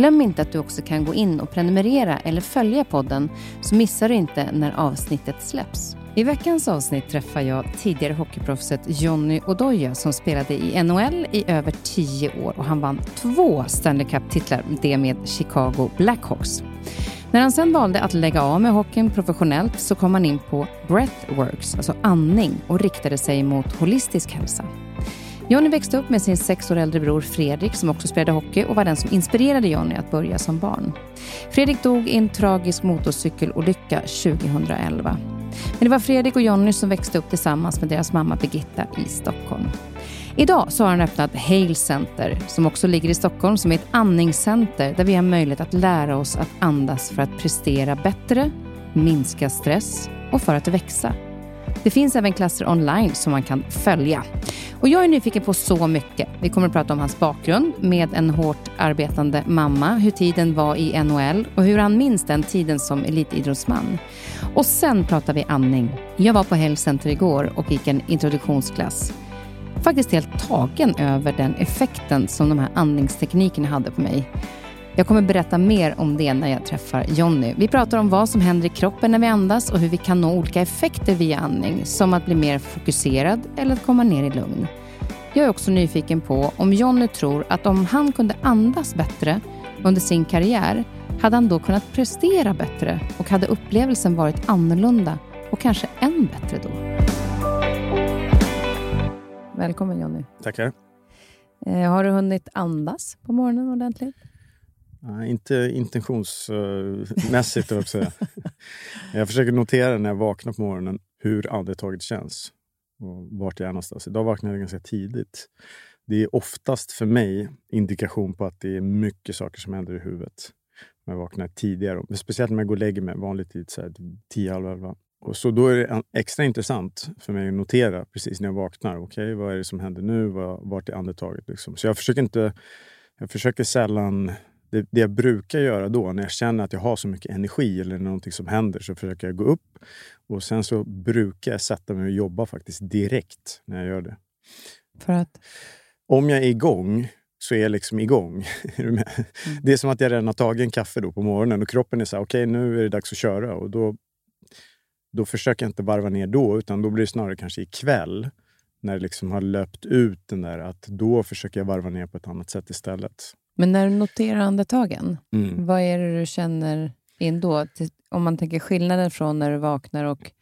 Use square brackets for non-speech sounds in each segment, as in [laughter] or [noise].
Glöm inte att du också kan gå in och prenumerera eller följa podden så missar du inte när avsnittet släpps. I veckans avsnitt träffar jag tidigare hockeyproffset Johnny Odoja som spelade i NHL i över tio år och han vann två Stanley Cup-titlar, det med Chicago Blackhawks. När han sen valde att lägga av med hockeyn professionellt så kom han in på breathworks, alltså andning och riktade sig mot holistisk hälsa. Jonny växte upp med sin sex år äldre bror Fredrik som också spelade hockey och var den som inspirerade Jonny att börja som barn. Fredrik dog i en tragisk motorcykelolycka 2011. Men det var Fredrik och Jonny som växte upp tillsammans med deras mamma Birgitta i Stockholm. Idag så har han öppnat Hale Center som också ligger i Stockholm som är ett andningscenter där vi har möjlighet att lära oss att andas för att prestera bättre, minska stress och för att växa. Det finns även klasser online som man kan följa. Och jag är nyfiken på så mycket. Vi kommer att prata om hans bakgrund med en hårt arbetande mamma, hur tiden var i NHL och hur han minns den tiden som elitidrottsman. Och sen pratar vi andning. Jag var på Hälscenter igår och gick en introduktionsklass. Faktiskt helt tagen över den effekten som de här andningsteknikerna hade på mig. Jag kommer berätta mer om det när jag träffar Jonny. Vi pratar om vad som händer i kroppen när vi andas och hur vi kan nå olika effekter via andning, som att bli mer fokuserad eller att komma ner i lugn. Jag är också nyfiken på om Jonny tror att om han kunde andas bättre under sin karriär, hade han då kunnat prestera bättre och hade upplevelsen varit annorlunda och kanske än bättre då? Välkommen Jonny. Tackar. Eh, har du hunnit andas på morgonen ordentligt? Nej, inte intentionsmässigt, jag [laughs] Jag försöker notera när jag vaknar på morgonen hur andetaget känns och vart jag är någonstans. Idag vaknade jag ganska tidigt. Det är oftast för mig indikation på att det är mycket saker som händer i huvudet. När jag vaknar tidigare, speciellt när jag går och lägger mig vanlig tid, så här, tio, halv elva. Och så då är det extra intressant för mig att notera precis när jag vaknar. Okej, okay, vad är det som händer nu? Vart är andetaget? Liksom? Så jag försöker inte... Jag försöker sällan det, det, jag brukar göra då, när jag känner att jag har så mycket energi eller någonting som händer, så försöker jag gå upp och sen så brukar jag sätta mig och jobba faktiskt direkt när jag gör det. För att? Om jag är igång så är jag liksom igång. [laughs] mm. Det är som att jag redan har tagit en kaffe då på morgonen och kroppen är så här, okej okay, nu är det dags att köra. Och då, då försöker jag inte varva ner då, utan då blir det snarare kanske ikväll när det liksom har löpt ut den där, att då försöker jag varva ner på ett annat sätt istället. Men när du noterar andetagen, mm. vad är det du känner in då? Om man tänker skillnaden från när du vaknar och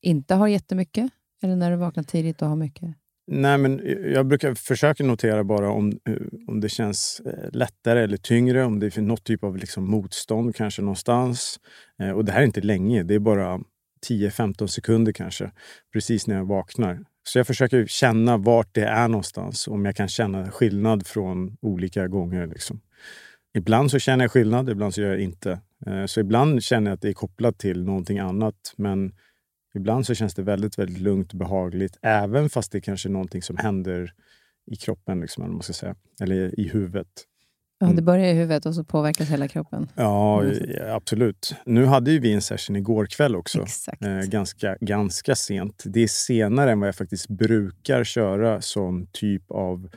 inte har jättemycket, eller när du vaknar tidigt och har mycket? Nej, men jag brukar försöka notera bara om, eh, om det känns eh, lättare eller tyngre, om det finns något typ av liksom motstånd kanske någonstans. Eh, och det här är inte länge, det är bara 10-15 sekunder kanske, precis när jag vaknar. Så jag försöker känna vart det är någonstans, om jag kan känna skillnad från olika gånger. Liksom. Ibland så känner jag skillnad, ibland så gör jag inte. Eh, så ibland känner jag att det är kopplat till någonting annat. Men ibland så känns det väldigt, väldigt lugnt och behagligt. Även fast det kanske är någonting som händer i kroppen, liksom, eller, man ska säga. eller i huvudet. Ja, det Mm. börjar i huvudet och så påverkas hela kroppen. Ja, Mm. absolut. Nu hade ju vi en session igår kväll också. Exakt. Eh, ganska, ganska sent. Det är senare än vad jag faktiskt brukar köra som typ av,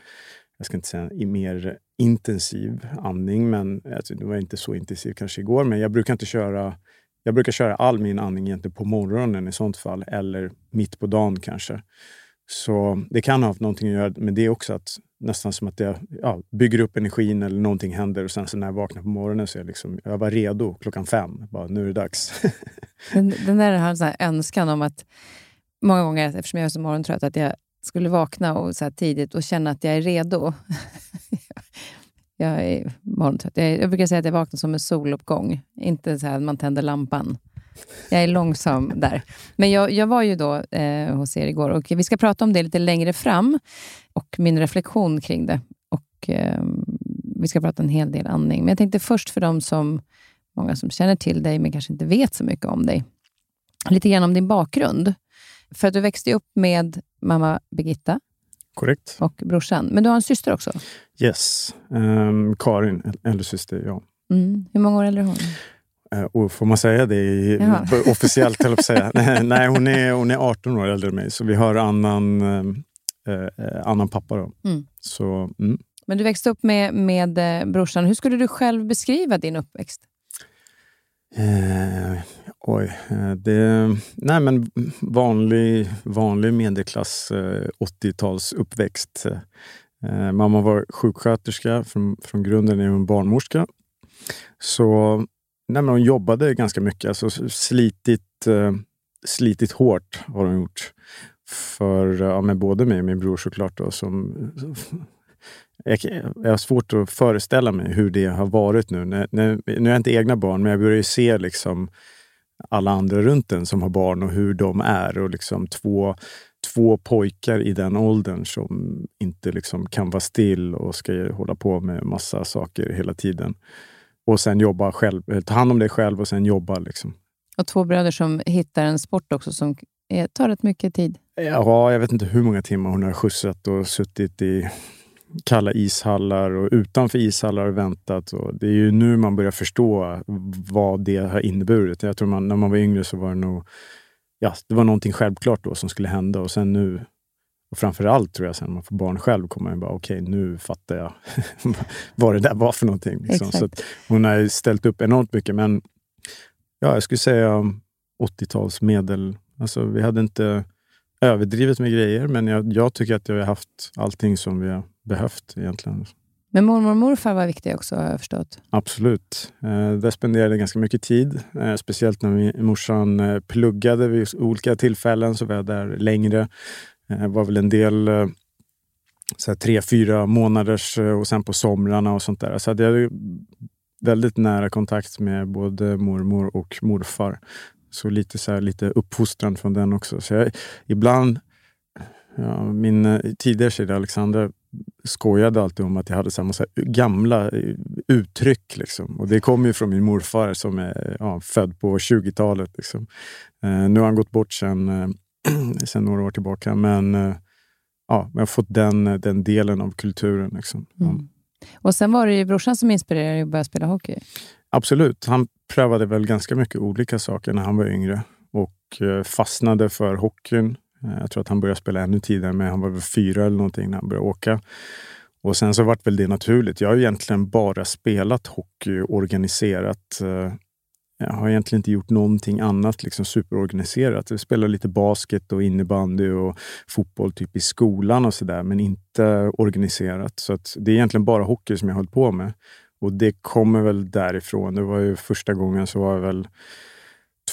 jag ska inte säga mer intensiv andning, men alltså, det var inte så intensiv kanske igår, men jag brukar inte köra jag brukar köra all min andning egentligen på morgonen i sånt fall, eller mitt på dagen kanske. Så det kan ha haft någonting att göra med det också, att nästan som att jag ja, bygger upp energin eller någonting händer och sen så när jag vaknar på morgonen så är jag, liksom, jag var redo klockan fem. Bara, nu är det dags. [laughs] Den, den där har en sån här önskan om att många gånger, eftersom jag är så morgontrött, att jag skulle vakna och så här tidigt och känna att jag är redo. [laughs] jag är morgontrött. Jag, jag brukar säga att jag vaknar som en soluppgång, inte så här att man tänder lampan. Jag är långsam där. Men jag, jag var ju då eh, hos er igår och vi ska prata om det lite längre fram och min reflektion kring det. Och eh, Vi ska prata en hel del andning. Men jag tänkte först för de som, många som känner till dig men kanske inte vet så mycket om dig, lite grann om din bakgrund. För att du växte upp med mamma Birgitta Korrekt. och brorsan. Men du har en syster också. Yes. Um, Karin, äldre syster, ja. Mm. Hur många år äldre är hon? Uh, och får man säga det i, officiellt? höll säga. [laughs] Nej, hon är, hon är 18 år äldre än mig, så vi har annan, eh, eh, annan pappa. Då. Mm. Så, mm. Men du växte upp med, med eh, brorsan. Hur skulle du själv beskriva din uppväxt? Eh, oj. eh, Det, nej men vanlig, vanlig medelklass eh, 80-tals uppväxt. Eh, mamma var sjuksköterska, från, från grunden är hon barnmorska. Så nej men hon jobbade ganska mycket, alltså slitit, eh, slitit hårt har hon gjort. För ja, med både mig och min bror såklart. Då, som, eh, jag, jag har svårt att föreställa mig hur det har varit nu. När, när, nu har jag inte egna barn, men jag börjar ju se liksom alla andra runt en som har barn och hur de är. Och liksom två, två pojkar i den åldern som inte liksom kan vara still och ska hålla på med massa saker hela tiden. Och sen jobba själv, ta hand om dig själv och sen jobba. Liksom. Och två bröder som hittar en sport också som eh, tar rätt mycket tid. Ja, jag vet inte hur många timmar hon har skjutsat och suttit i kalla ishallar och utanför ishallar och väntat. Och det är ju nu man börjar förstå vad det har inneburit. Jag tror man, när man var yngre så var det nog ja, det var någonting självklart då som skulle hända och sen nu och framför allt tror jag sen när man får barn själv kommer man bara okej, okay, nu fattar jag [laughs] vad det där var för någonting. Liksom. Så hon har ställt upp enormt mycket. Men ja, jag skulle säga 80-tals medel. Alltså, vi hade inte överdrivet med grejer, men jag, jag tycker att jag har haft allting som vi har behövt egentligen. Men mormor och morfar var viktiga också har jag förstått. Absolut. Eh, där spenderade jag ganska mycket tid. Eh, speciellt när vi, morsan eh, pluggade vid olika tillfällen så var jag där längre. Det var väl en del eh, så här, tre, fyra månaders eh, och sen på somrarna och sånt där. Så hade jag väldigt nära kontakt med både mormor och morfar. Så lite, så här, lite uppfostran från den också. Så jag, ibland, ja, min tidigare tjej Alexandra skojade alltid om att jag hade så här massa gamla uttryck. Liksom. Och det kommer ju från min morfar som är ja, född på 20-talet. Liksom. Eh, nu har han gått bort sen, [clears throat] sen några år tillbaka. Men eh, ja, jag har fått den, den delen av kulturen. Liksom. Mm. Och sen var det ju brorsan som inspirerade dig att börja spela hockey. Absolut. Han prövade väl ganska mycket olika saker när han var yngre och eh, fastnade för hockeyn. Eh, Jag tror att han började spela ännu tidigare, men han var väl fyra eller någonting när han började åka. Och sen så vart väl det naturligt. Jag har egentligen bara spelat hockey organiserat. Jag har egentligen inte gjort någonting annat liksom superorganiserat. Jag spelar lite basket och innebandy och fotboll typ i skolan och sådär, men inte organiserat. Så att det är egentligen bara hockey som jag har hållit på med. Och det kommer väl därifrån. Det var ju första gången så var jag väl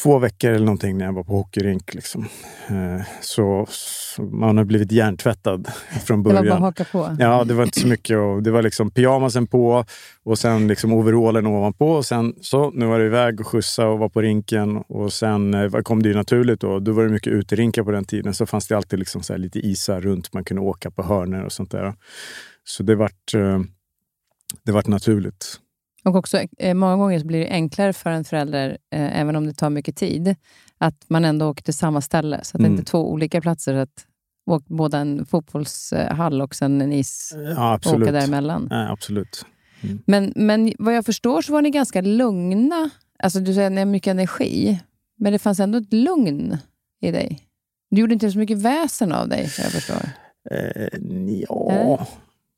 två veckor eller någonting när jag var på hockeyrink. Liksom. Eh, Så, så man har blivit hjärntvättad [laughs] från Det var början. bara att haka på. Ja, det var inte så mycket. Och det var liksom pyjamasen på och sen liksom overallen ovanpå. Och sen så, nu var det iväg och skjutsa och vara på rinken. Och sen eh, kom det ju naturligt då. Då var det mycket uterinkar på den tiden. Så fanns det alltid liksom så lite isar runt. Man kunde åka på hörnor och sånt där. Så det vart, eh, det vart naturligt. Och också, eh, många gånger blir det enklare för en förälder, eh, även om det tar mycket tid, att man ändå åker till samma ställe. Så att det Mm. inte är två olika platser. Att åka både en fotbollshall och sen en is Ja, absolut. åka däremellan. Nej, absolut. Mm. Men, men vad jag förstår så var ni ganska lugna. Alltså Du säger att ni har mycket energi, men det fanns ändå ett lugn i dig. Du gjorde inte så mycket väsen av dig, jag förstår. Eh, ja, Eller?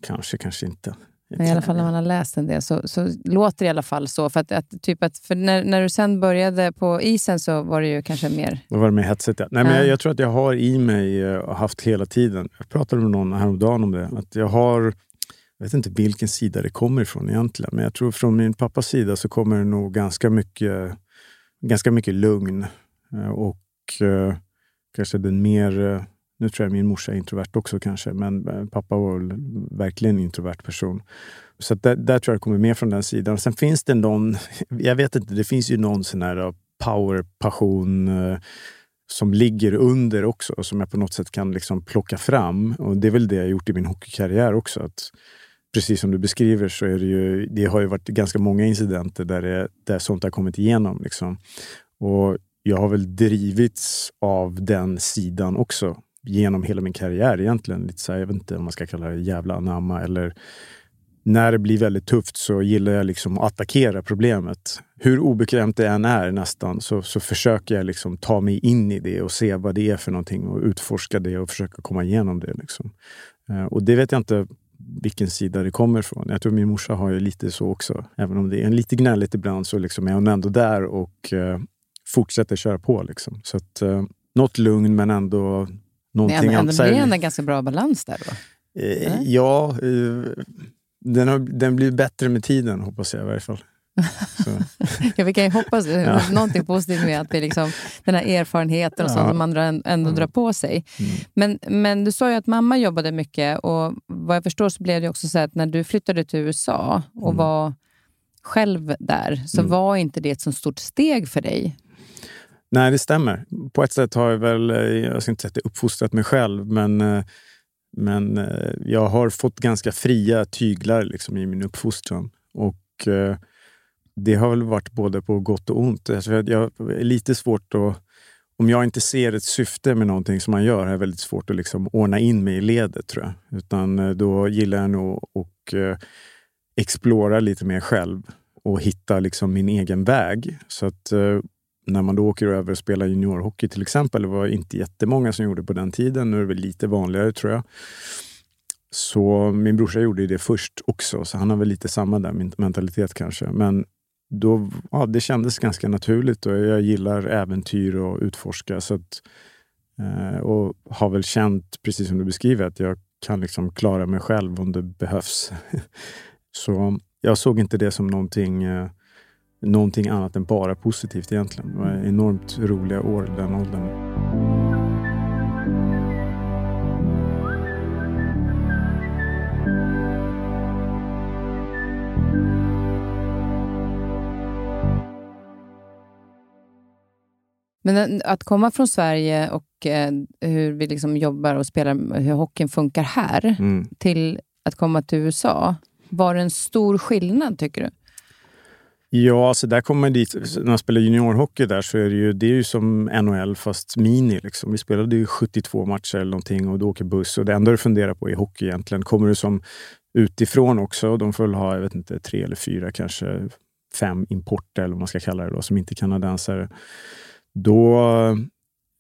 kanske, kanske inte. Men I alla fall när man har läst en del så, så låter det i alla fall så. För, att, att, typ att, för när, när du sen började på isen så var det ju kanske mer... Då var det mer hetsigt. Ja. Nej, men Ja. jag, jag tror att jag har i mig eh, och haft hela tiden. Jag pratade med någon häromdagen om det. Att jag har, jag vet inte vilken sida det kommer ifrån egentligen. Men jag tror från min pappas sida så kommer det nog ganska mycket, ganska mycket lugn. Eh, Och eh, kanske den mer... Nu tror jag min morsa är introvert också kanske. Men pappa var verkligen en introvert person. Så där, där tror jag det kommer mer från den sidan. Sen finns det någon, [laughs] jag vet inte, det finns ju någon sån här power, passion eh, som ligger under också, och som jag på något sätt kan liksom plocka fram. Och Det är väl det jag gjort i min hockeykarriär också. Att precis som du beskriver så är det ju, det har ju varit ganska många incidenter där, det, där sånt har kommit igenom. Liksom. Och jag har väl drivits av den sidan också genom hela min karriär egentligen. Lite så här, jag vet inte om man ska kalla det jävla anamma eller när det blir väldigt tufft så gillar jag liksom att attackera problemet. Hur obekvämt det än är nästan så, så försöker jag liksom ta mig in i det och se vad det är för någonting och utforska det och försöka komma igenom det. Liksom. Eh, och det vet jag inte vilken sida det kommer ifrån. Jag tror min morsa har ju lite så också. Även om det är lite gnälligt ibland så liksom är hon ändå där och eh, fortsätter köra på. Liksom. Så att, eh, något lugn men ändå någonting annat. ändå, det är ändå en ganska bra balans där då. Eh, ja, eh, den, har, den blir bättre med tiden hoppas jag i varje fall. [laughs] Ja, vi kan ju hoppas [laughs] Ja. någonting positivt med att det liksom, den här erfarenheten och Ja. sånt som man drar- ändå Mm. drar på sig. mm. Men, men du sa ju att mamma jobbade mycket och vad jag förstår så blev det också så att när du flyttade till USA och Mm. var själv där så Mm. var inte det ett så stort steg för dig. Nej, det stämmer. På ett sätt har jag väl, eh, jag ska inte säga att jag uppfostrat mig själv, men, eh, men eh, jag har fått ganska fria tyglar liksom, i min uppfostran. Och det har väl varit både på gott och ont. Alltså, jag jag är lite svårt att om jag inte ser ett syfte med någonting som man gör, är det väldigt svårt att liksom ordna in mig i ledet tror jag. Utan då gillar jag nog att eh, explora lite mer själv och hitta liksom min egen väg. Så att eh, när man då åker över och spelar juniorhockey till exempel, det var inte jättemånga som gjorde på den tiden, nu är det väl lite vanligare tror jag. Så min brorsa gjorde det först också, så han har väl lite samma där mentalitet kanske. Men då, ja, det kändes ganska naturligt och jag gillar äventyr och utforska. Så att, eh, och har väl känt, precis som du beskriver, att jag kan liksom klara mig själv om det behövs. [laughs] så jag såg inte det som någonting, eh, någonting annat än bara positivt egentligen. Det var enormt roliga år i den åldern. Men en- att komma från Sverige och eh, hur vi liksom jobbar och spelar, hur hockeyn funkar här, Mm. till att komma till USA, var det en stor skillnad tycker du? Ja, så där kommer man dit. När man spelar juniorhockey där så är det ju, det är ju som NHL fast mini. Liksom. Vi spelade ju 72 matcher eller någonting och du åker buss. Och det enda du funderar på är hockey egentligen. Kommer du som utifrån också, de får väl ha, jag vet inte, tre eller fyra, kanske fem importer eller vad man ska kalla det då, som inte är kanadensare. Då,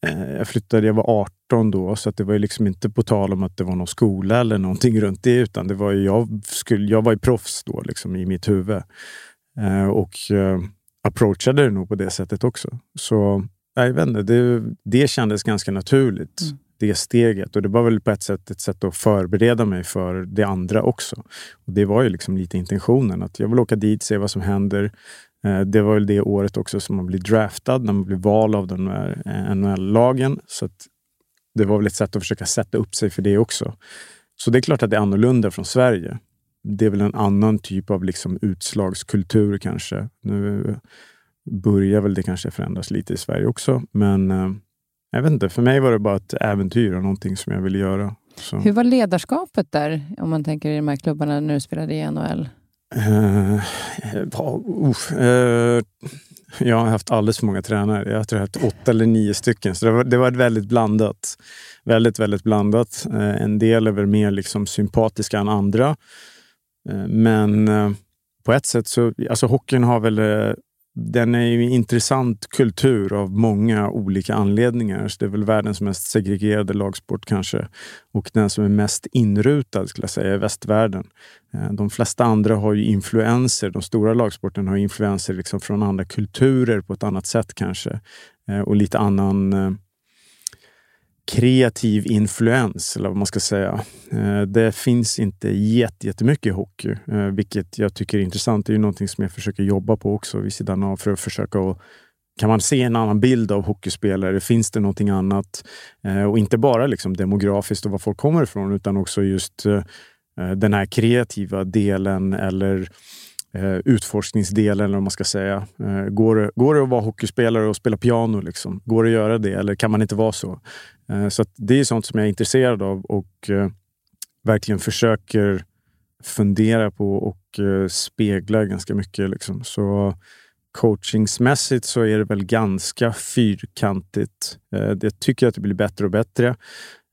eh, jag flyttade, jag var 18 då, så att det var ju liksom inte på tal om att det var någon skola eller någonting runt det, utan det var ju, jag, skulle, jag var ju proffs då liksom, i mitt huvud. Eh, och eh, approachade det nog på det sättet också. Så jag vet inte, det, det kändes ganska naturligt, Mm. det steget. Och det var väl på ett sätt ett sätt att förbereda mig för det andra också. Och Det var ju liksom lite intentionen, att jag vill åka dit, se vad som händer. Eh, det var väl det året också som man blir draftad, när man blir vald av den här NHL-lagen. Så det var väl ett sätt att försöka sätta upp sig för det också. Så det är klart att det är annorlunda från Sverige det är väl en annan typ av liksom utslagskultur kanske. Nu börjar väl det kanske förändras lite i Sverige också. Men eh, jag vet inte, för mig var det bara ett äventyr och någonting som jag ville göra. Så, Hur var ledarskapet där, om man tänker i de här klubbarna när du spelade i NHL? uff, eh, jag har haft alldeles för många tränare. Jag tror jag har haft åtta eller nio stycken. Så det var, det var väldigt blandat. Väldigt, väldigt blandat. Eh, en del är väl mer liksom sympatiska än andra. Eh, men eh, på ett sätt så, alltså hockeyn har väl eh, den är ju intressant kultur av många olika anledningar. Så det är väl världens mest segregerade lagsport kanske. Och den som är mest inrutad skulle jag säga är västvärlden. De flesta andra har ju influenser. De stora lagsporten har influenser liksom från andra kulturer på ett annat sätt kanske. Och lite annan eh, kreativ influens, eller vad man ska säga. Eh, det finns inte jättemycket i hockey, eh, vilket jag tycker är intressant. Det är ju någonting som jag försöker jobba på också vid sidan av för att försöka att kan man se en annan bild av hockeyspelare? Finns det någonting annat? Eh, och inte bara liksom demografiskt och var folk kommer ifrån, utan också just eh, den här kreativa delen eller eh, Eh, utforskningsdelen, eller vad man ska säga. Eh, går, det, går det att vara hockeyspelare och spela piano? Liksom? Går det att göra det eller kan man inte vara så? Eh, så det är sånt som jag är intresserad av och verkligen försöker fundera på och spegla ganska mycket. Liksom. Så coachingsmässigt så är det väl ganska fyrkantigt. Jag tycker att det blir bättre och bättre.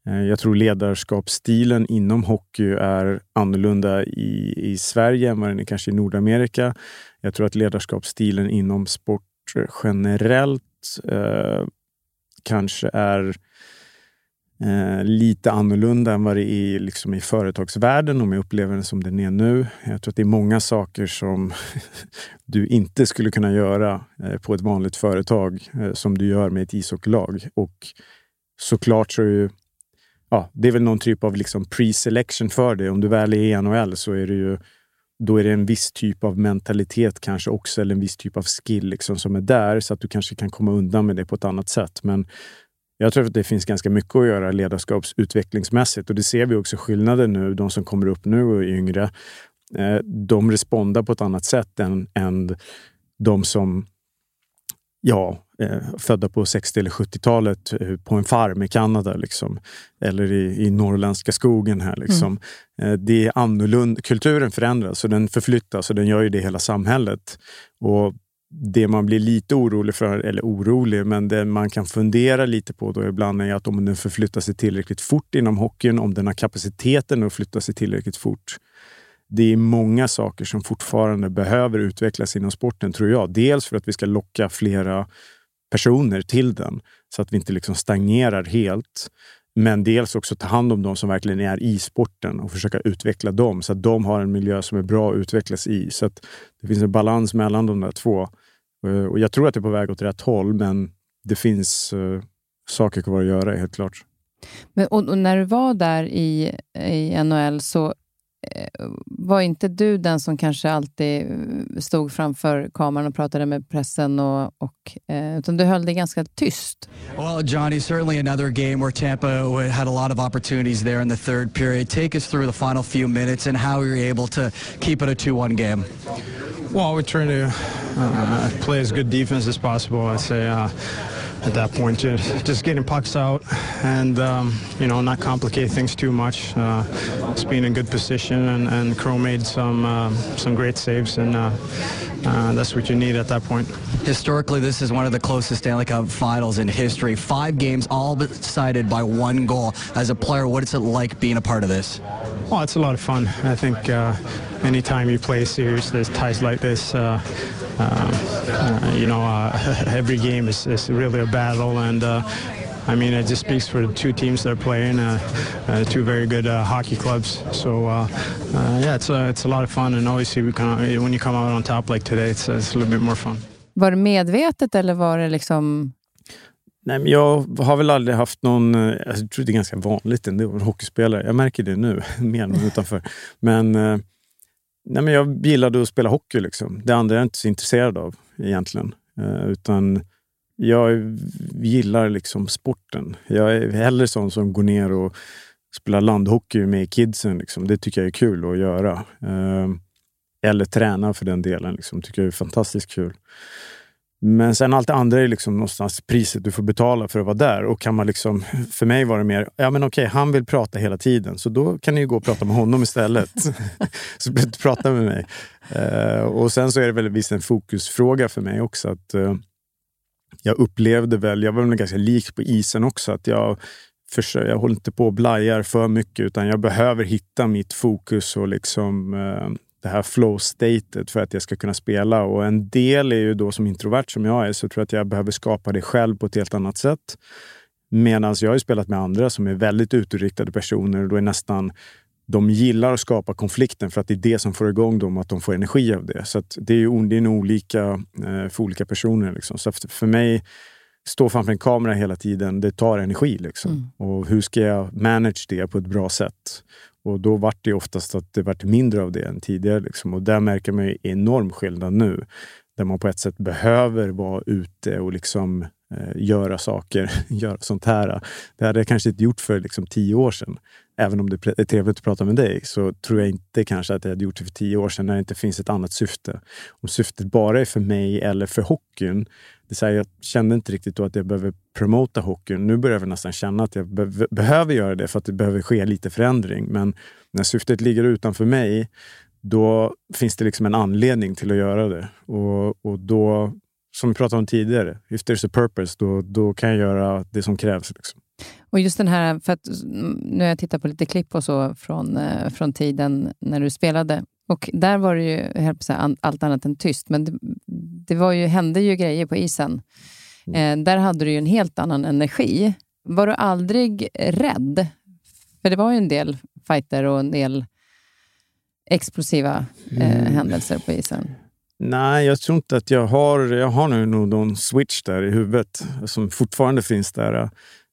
Eh, jag tror ledarskapsstilen inom hockey är annorlunda i, i Sverige än vad den är kanske i Nordamerika. Jag tror att ledarskapsstilen inom sport generellt eh, kanske är eh, lite annorlunda än vad det är liksom i företagsvärlden om jag upplever den som den är nu. Jag tror att det är många saker som [laughs] du inte skulle kunna göra eh, på ett vanligt företag eh, som du gör med ett ishockeylag. Och såklart så är ju ja, det är väl någon typ av liksom pre-selection för det. Om du väl är i NHL så är det ju då är det en viss typ av mentalitet kanske också, eller en viss typ av skill liksom som är där, så att du kanske kan komma undan med det på ett annat sätt. Men jag tror att det finns ganska mycket att göra ledarskapsutvecklingsmässigt och det ser vi också skillnaden nu. De som kommer upp nu och är yngre, eh, de respondar på ett annat sätt än, än de som ja, eh, födda på 60 eller 70-talet eh, på en farm i Kanada liksom. eller i, i norrländska skogen här. Liksom. Mm. Eh, det är annorlunda. Kulturen förändras och den förflyttas och den gör ju det i hela samhället. Och det man blir lite orolig för, eller orolig, men det man kan fundera lite på då ibland är att om den förflyttar sig tillräckligt fort inom hockeyn, om den har kapaciteten att flytta sig tillräckligt fort det är många saker som fortfarande behöver utvecklas inom sporten, tror jag. Dels för att vi ska locka flera personer till den så att vi inte liksom stagnerar helt. Men dels också ta hand om de som verkligen är i sporten och försöka utveckla dem så att de har en miljö som är bra att utvecklas i. Så att det finns en balans mellan de där två. Eh, och jag tror att det är på väg åt rätt håll, men det finns uh, saker kvar att göra, helt klart. Men, och, och, när du var där i, i NHL så var inte du den som kanske alltid eh, stod framför kameran och pratade med pressen? Och, och, eh, utan du höll dig ganska tyst. Well, Johnny, certainly another game where Tampa had a lot of opportunities there in the third period. Take us through the final few minutes and how you were able to keep it a 2-1 game. Well, we're trying to uh, play as good defense as possible. I'd say uh, at that point. Just, just getting pucks out and, um, you know, not complicate things too much. Uh, just being in good position and, and Crow made some, uh, some great saves and uh, uh, that's what you need at that point. Historically, this is one of the closest Stanley Cup finals in history. Five games all decided by one goal. As a player, what is it like being a part of this? Well, it's a lot of fun. I think uh, anytime you play a series, there's ties like this. Uh, uh, you know, uh, [laughs] every game is, is really a battle, and uh, I mean, it just speaks for the two teams that are playing, uh, uh, two very good uh, hockey clubs. So, uh, uh, yeah, it's, uh, it's a lot of fun, and obviously we can, when you come out on top like today, it's, it's a little bit more fun. Var det medvetet eller var det liksom Nej, men jag har väl aldrig haft någon... Alltså, jag tror det är ganska vanligt ändå, hockeyspelare. Jag märker det nu, [laughs] mer än utanför. Men, nej, men jag gillade att spela hockey. Liksom. Det andra är jag inte så intresserad av egentligen. Utan jag gillar liksom sporten. Jag är hellre sån som går ner och spelar landhockey med kidsen. Liksom. Det tycker jag är kul att göra. Ehm, eller träna för den delen. Liksom. tycker jag är fantastiskt kul. Men sen allt det andra är liksom någonstans priset du får betala för att vara där. Och kan man liksom, för mig var det mer, ja men okej, han vill prata hela tiden, så då kan ni ju gå och prata med honom istället. [laughs] [laughs] så prata med mig. Uh, och sen så är det väl visst en fokusfråga för mig också. att uh, jag upplevde väl, jag var väl ganska lik på isen också, att jag, försöker, jag håller inte på och blajar för mycket utan jag behöver hitta mitt fokus och liksom, eh, det här flow-statet för att jag ska kunna spela. Och en del är ju då som introvert som jag är, så tror jag att jag behöver skapa det själv på ett helt annat sätt. Medan jag har spelat med andra som är väldigt utåtriktade personer och då är nästan de gillar att skapa konflikten för att det är det som får igång dem, att de får energi av det. Så det är, det är nog olika eh, för olika personer. Liksom. Så för mig, stå framför en kamera hela tiden, det tar energi. Liksom. Mm. Och hur ska jag manage det på ett bra sätt? Och då vart det oftast att det vart mindre av det än tidigare. Liksom. Och där märker man ju enorm skillnad nu. Där man på ett sätt behöver vara ute och liksom eh, göra saker, [laughs] göra sånt här. Det hade jag kanske inte gjort för liksom, tio år sedan. Även om det är trevligt att prata med dig så tror jag inte kanske att jag hade gjort det för tio år sedan när det inte finns ett annat syfte. Om syftet bara är för mig eller för hockeyn, det är här, jag kände inte riktigt då att jag behöver promota hockeyn. Nu börjar jag nästan känna att jag be behöver göra det för att det behöver ske lite förändring. Men när syftet ligger utanför mig, då finns det liksom en anledning till att göra det. Och, och då, som vi pratade om tidigare, if there's a purpose, då, då kan jag göra det som krävs. Liksom. Och just den här, för att nu har jag tittat på lite klipp och så från, eh, från tiden när du spelade. Och där var det ju säga, allt annat än tyst, men det, det var ju, hände ju grejer på isen. Mm. Eh, där hade du ju en helt annan energi. Var du aldrig rädd? För det var ju en del fighter och en del explosiva eh, mm. händelser på isen. Nej, jag tror inte att jag har... Jag har nu nog någon switch där i huvudet som fortfarande finns där.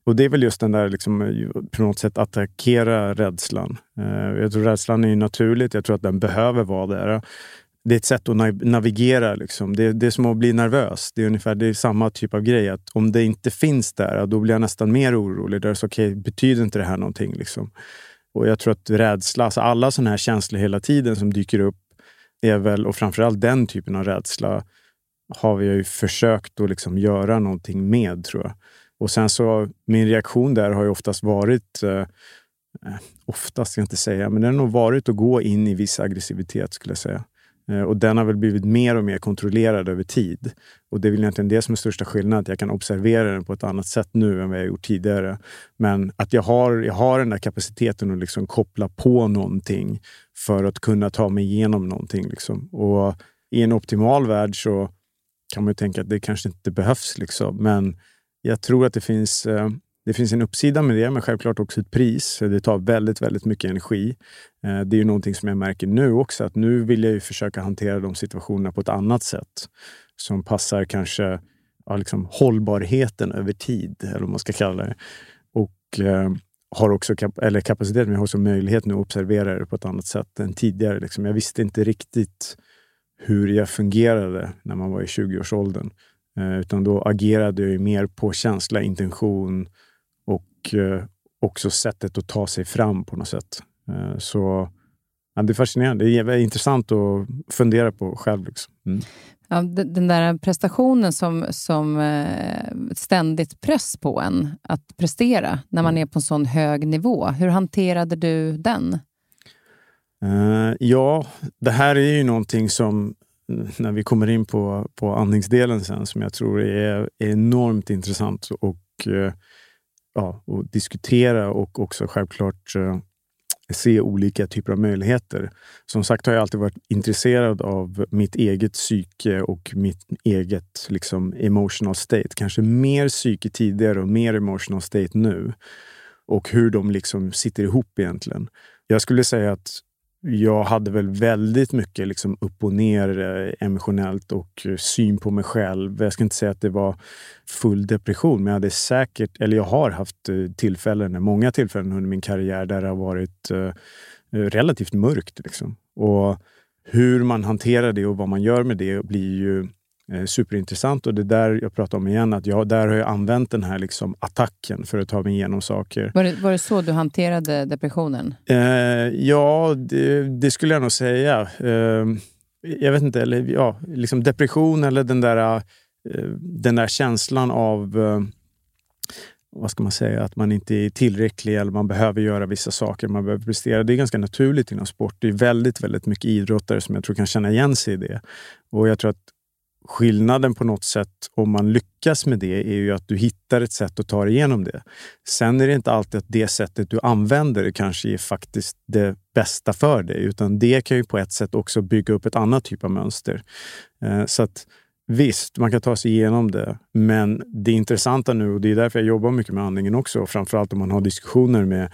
Och det är väl just den där liksom, eh, på något sätt attackera rädslan. Eh, jag tror rädslan är naturligt. Jag tror att den behöver vara där. Det är ett sätt att navigera. Liksom. Det, det är som att bli nervös. Det är ungefär det är samma typ av grej. Att om det inte finns där, då blir jag nästan mer orolig. Där så, okay, betyder inte det här någonting? Liksom. Och jag tror att rädsla, alltså alla sådana här känslor hela tiden som dyker upp, är väl, och framförallt den typen av rädsla, har vi ju försökt att liksom göra någonting med, tror jag. Och sen så, min reaktion där har ju oftast varit, eh, eh oftast ska jag inte säga, men den har varit att gå in i viss aggressivitet skulle jag säga. Eh, och den har väl blivit mer och mer kontrollerad över tid. Och det är väl egentligen det som är största skillnaden, att jag kan observera den på ett annat sätt nu än vad jag gjort tidigare. Men att jag har, jag har den där kapaciteten att liksom koppla på någonting för att kunna ta mig igenom någonting. Liksom. Och i en optimal värld så kan man ju tänka att det kanske inte behövs. Liksom. Men jag tror att det finns, eh, det finns en uppsida med det, men självklart också ett pris. Det tar väldigt, väldigt mycket energi. Eh, det är ju någonting som jag märker nu också, att nu vill jag försöka hantera de situationerna på ett annat sätt som passar kanske ja, liksom hållbarheten över tid, eller vad man ska kalla det. Och eh, har också kap eller kapacitet, men jag har också möjlighet nu att observera det på ett annat sätt än tidigare. Liksom. Jag visste inte riktigt hur jag fungerade när man var i 20-årsåldern. Eh, utan då agerade jag mer på känsla, intention och eh, också sättet att ta sig fram på något sätt. Eh, så ja, det är fascinerande. Det är intressant att fundera på själv. Liksom. Mm. Ja, den där prestationen som, som ständigt press på en att prestera när man mm. är på en sån hög nivå. Hur hanterade du den? Ja, det här är ju någonting som när vi kommer in på, på andningsdelen sen som jag tror är, enormt intressant och, eh, ja, och diskutera och också självklart eh, se olika typer av möjligheter. Som sagt har jag alltid varit intresserad av mitt eget psyke och mitt eget liksom, emotional state. Kanske mer psyke tidigare och mer emotional state nu. Och hur de liksom sitter ihop egentligen. Jag skulle säga att jag hade väl väldigt mycket liksom upp och ner eh, emotionellt och eh, syn på mig själv. Jag ska inte säga att det var full depression, men jag hade säkert, eller jag har haft eh, tillfällen, många tillfällen under min karriär där det har varit relativt mörkt. Liksom. Och hur man hanterar det och vad man gör med det blir ju superintressant och det där jag pratar om igen, att jag, där har jag använt den här liksom attacken för att ta mig igenom saker. Var det, var det så du hanterade depressionen? Eh, ja, det, det, skulle jag nog säga. Eh, jag vet inte, eller ja, liksom depression eller den där, eh, den där känslan av eh, vad ska man säga, att man inte är tillräcklig eller man behöver göra vissa saker, man behöver prestera. Det är ganska naturligt inom sport. Det är väldigt, väldigt mycket idrottare som jag tror kan känna igen sig i det. Och jag tror att skillnaden på något sätt om man lyckas med det är ju att du hittar ett sätt att ta dig igenom det. Sen är det inte alltid att det sättet du använder kanske är faktiskt det bästa för dig, utan det kan ju på ett sätt också bygga upp ett annat typ av mönster. Eh, så att Visst, man kan ta sig igenom det, men det intressanta nu, och det är därför jag jobbar mycket med andningen också, framförallt om man har diskussioner med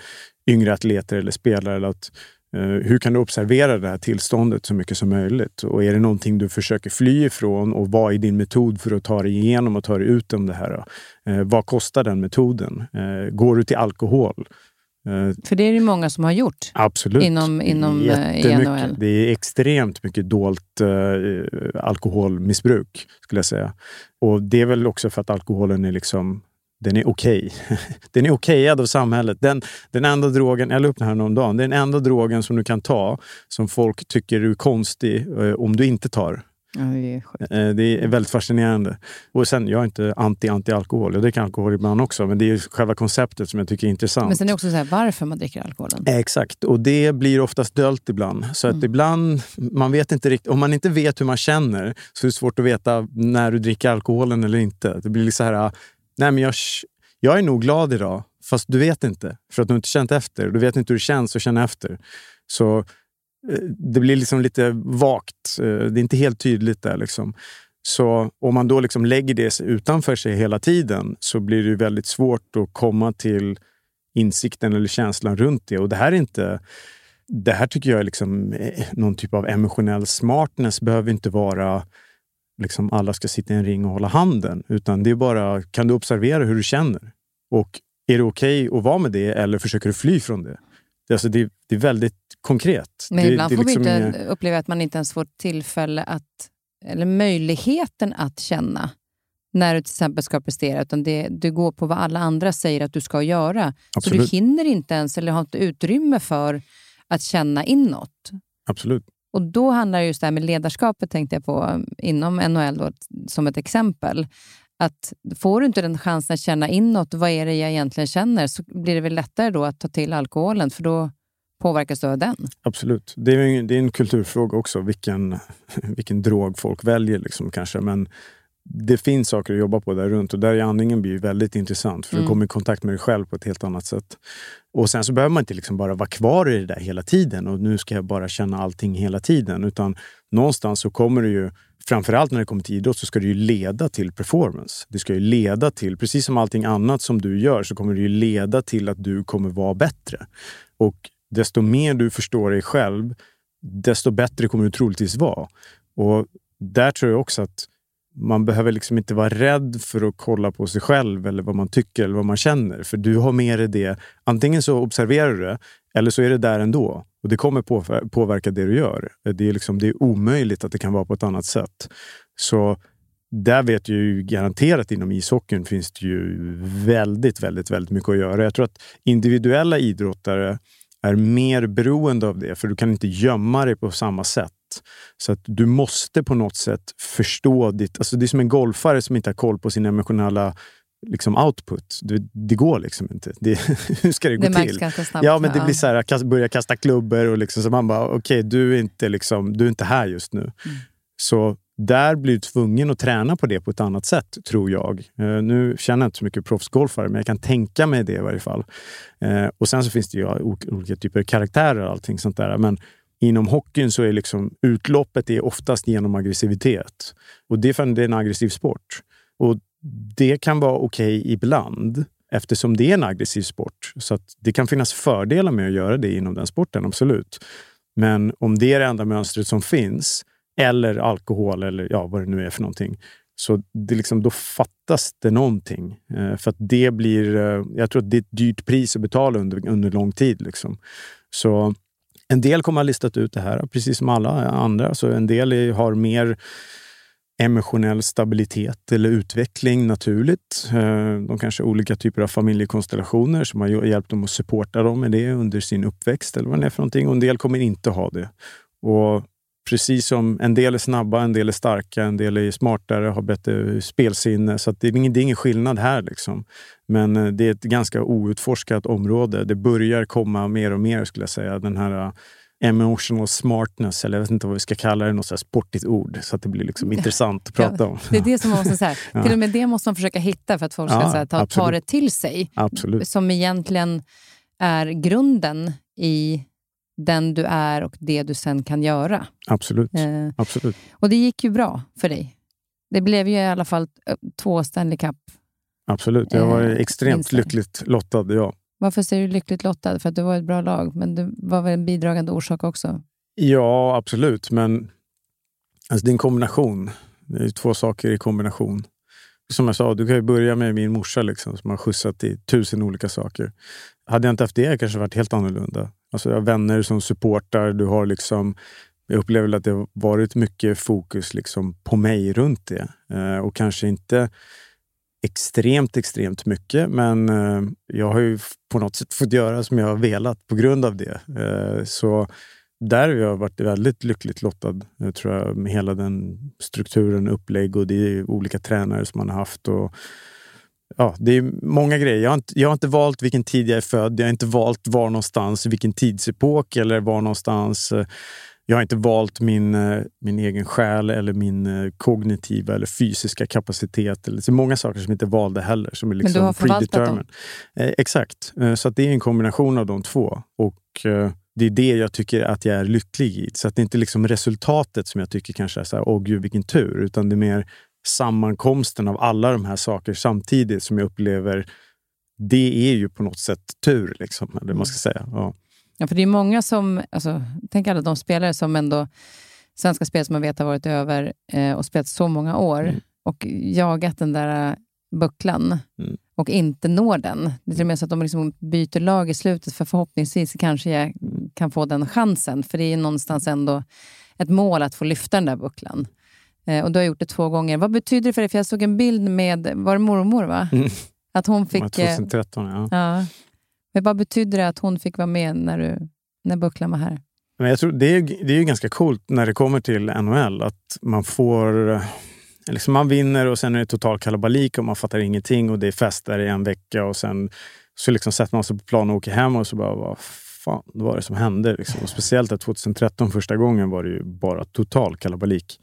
yngre atleter eller spelare, eller att hur kan du observera det här tillståndet så mycket som möjligt? Och är det någonting du försöker fly ifrån och vad är din metod för att ta dig igenom och ta dig ut om det här? Eh, vad kostar den metoden? Eh, går du till alkohol? För det är det många som har gjort Absolut. inom, inom NHL. Det är extremt mycket dolt eh, alkoholmissbruk, skulle jag säga. Och det är väl också för att alkoholen är liksom den är okej. Okay. [laughs] Den är okejad av samhället. Den, den enda drogen, jag la upp den här någon dag, den enda drogen som du kan ta som folk tycker är konstig eh, om du inte tar. Ja, det, är eh, det är väldigt fascinerande. Och sen, jag är inte anti-anti-alkohol. Jag dricker alkohol ibland också, men det är själva konceptet som jag tycker är intressant. Men sen är det också så här, varför man dricker alkoholen. Exakt, och det blir oftast dölt ibland. Så att mm. ibland, man vet inte riktigt, om man inte vet hur man känner så är det svårt att veta när du dricker alkoholen eller inte. Det blir så här, Nej, men jag, jag är nog glad idag, fast du vet inte. För att du inte känt efter. Du vet inte hur det känns att känna efter. Så eh, det blir liksom lite vagt. Eh, det är inte helt tydligt där. Liksom. Så om man då liksom lägger det utanför sig hela tiden så blir det väldigt svårt att komma till insikten eller känslan runt det. Och det här är inte... Det här tycker jag är liksom eh, någon typ av emotionell smartness. behöver inte vara liksom alla ska sitta i en ring och hålla handen. Utan det är bara, kan du observera hur du känner? Och är det okej okay att vara med det eller försöker du fly från det? Det, alltså det, det är väldigt konkret. Men det, ibland det får liksom vi inte inga... uppleva att man inte ens får tillfälle att, eller möjligheten att känna när du till exempel ska prestera, utan det, du går på vad alla andra säger att du ska göra. Absolut. Så du hinner inte ens, eller har inte utrymme för att känna inåt. Absolut. Och Då handlar det just det här med ledarskapet, tänkte jag på, inom NHL då, som ett exempel. Att Får du inte den chansen att känna inåt, vad är det jag egentligen känner, så blir det väl lättare då att ta till alkoholen, för då påverkas du av den. Absolut. Det är, en, det är en kulturfråga också, vilken, [laughs] vilken drog folk väljer. Liksom, kanske. Men det finns saker att jobba på där runt och där är andningen blir väldigt intressant för mm. du kommer i kontakt med dig själv på ett helt annat sätt. Och sen så behöver man inte liksom bara vara kvar i det där hela tiden och nu ska jag bara känna allting hela tiden. Utan någonstans så kommer det ju, framförallt när det kommer till idrott, så ska det ju leda till performance. Det ska ju leda till, precis som allting annat som du gör, så kommer det ju leda till att du kommer vara bättre. Och desto mer du förstår dig själv, desto bättre kommer du troligtvis vara. Och där tror jag också att man behöver liksom inte vara rädd för att kolla på sig själv eller vad man tycker eller vad man känner. För du har med dig det. Antingen så observerar du det eller så är det där ändå. Och det kommer påverka det du gör. Det är, liksom, det är omöjligt att det kan vara på ett annat sätt. Så där vet jag ju garanterat inom ishockeyn finns det ju väldigt, väldigt, väldigt mycket att göra. Jag tror att individuella idrottare är mer beroende av det, för du kan inte gömma dig på samma sätt. Så att du måste på något sätt förstå ditt... Alltså det är som en golfare som inte har koll på sin emotionella liksom output. Det, det går liksom inte. Det, [laughs] hur ska det, det gå till? Snabbt, ja, men det blir så här, kast, börja kasta klubbor och liksom, så man bara, okej, okay, du, är inte liksom, du är inte här just nu. Mm. Så där blir du tvungen att träna på det på ett annat sätt, tror jag. Uh, nu känner jag inte så mycket proffsgolfare, men jag kan tänka mig det i varje fall. Uh, och sen så finns det ju olika typer av karaktärer och allting sånt där. Men Inom hockeyn så är liksom utloppet är oftast genom aggressivitet. Och det är för att det är en aggressiv sport. Och det kan vara okej okay ibland eftersom det är en aggressiv sport. Så att det kan finnas fördelar med att göra det inom den sporten, absolut. Men om det är det enda mönstret som finns, eller alkohol eller ja, vad det nu är för någonting, så det liksom, då fattas det någonting. Eh, för att det blir, eh, jag tror att det är ett dyrt pris att betala under, under lång tid. Liksom. Så en del kommer ha listat ut det här, precis som alla andra. Så en del är, har mer emotionell stabilitet eller utveckling naturligt. Eh, de kanske har olika typer av familjekonstellationer som har hjälpt dem att supporta dem med det under sin uppväxt eller vad det är för någonting. Och en del kommer inte ha det. Och precis som en del är snabba, en del är starka, en del är smartare, har bättre spelsinne. Så det, är ingen, det är ingen skillnad här. Liksom. Men eh, det är ett ganska outforskat område. Det börjar komma mer och mer, skulle jag säga. Den här emotional smartness, eller jag vet inte vad vi ska kalla det, något så sportigt ord, så att det blir liksom [laughs] intressant att prata om. Det är det som man måste, så här, [laughs] Till och med det måste man försöka hitta för att folk ska Ja, här, ta, ta det till sig. Absolut. Som egentligen är grunden i den du är och det du sen kan göra. Absolut. Eh, Absolut. och det gick ju bra för dig. Det blev ju i alla fall eh, två Stanley Cup. Absolut. Jag var Eh, extremt vinster. lyckligt lottad, ja. Varför säger du lyckligt lottad? För att du var ett bra lag, men det var väl en bidragande orsak också? Ja, absolut. Men alltså, det är en kombination. Det är två saker i kombination. Som jag sa, du kan ju börja med min morsa liksom, som har skjutsat i tusen olika saker. Hade jag inte haft det hade det kanske varit helt annorlunda. Alltså, du har vänner som supportar. Du har liksom, jag upplever att det har varit mycket fokus liksom, på mig runt det. Eh, och kanske inte extremt, extremt mycket. Men eh, jag har ju på något sätt fått göra som jag har velat på grund av det. Eh, så där har jag varit väldigt lyckligt lottad, jag tror jag, med hela den strukturen, upplägg och det är olika tränare som man har haft. Och, ja, det är många grejer. Jag har, inte, jag har inte valt vilken tid jag är född. Jag har inte valt var någonstans, vilken tidsepok eller var någonstans. eh, Jag har inte valt min, eh, min egen själ eller min eh, kognitiva eller fysiska kapacitet. Eller, så många saker som inte är valda heller. Som är liksom du har förvaltat dem. Eh, exakt. Så att det är en kombination av de två. Och eh, det är det jag tycker att jag är lycklig i. Så att det är inte liksom resultatet som jag tycker kanske är så här, åh gud vilken tur. Utan det är mer sammankomsten av alla de här saker samtidigt som jag upplever det är ju på något sätt tur, liksom, eller man ska säga. Ja. Ja, för det är många som, alltså, tänk alla de spelare som ändå, svenska spel som man vet har varit över eh, och spelat så många år Mm. och jagat den där eh, bucklan Mm. och inte når den. Det är till och med så att de liksom byter lag i slutet för förhoppningsvis kanske jag kan få den chansen. För det är någonstans ändå ett mål att få lyfta den där bucklan. Eh, och du har gjort det två gånger. Vad betyder det för dig? För jag såg en bild med, var det mormor va? Mm. Att hon fick... eh, 2013, ja. Ja. Men vad betyder det att hon fick vara med när, du, när bucklan var här? Men jag tror det är, det är ju ganska coolt när det kommer till NHL att man får... eh, Liksom man vinner och sen är det total kalabalik och man fattar ingenting och det är fest där i en vecka och sen så liksom sätter man sig på plan och åker hem och så bara, vad fan vad var det som hände? Liksom. Och speciellt att 2013 första gången var det ju bara total kalabalik.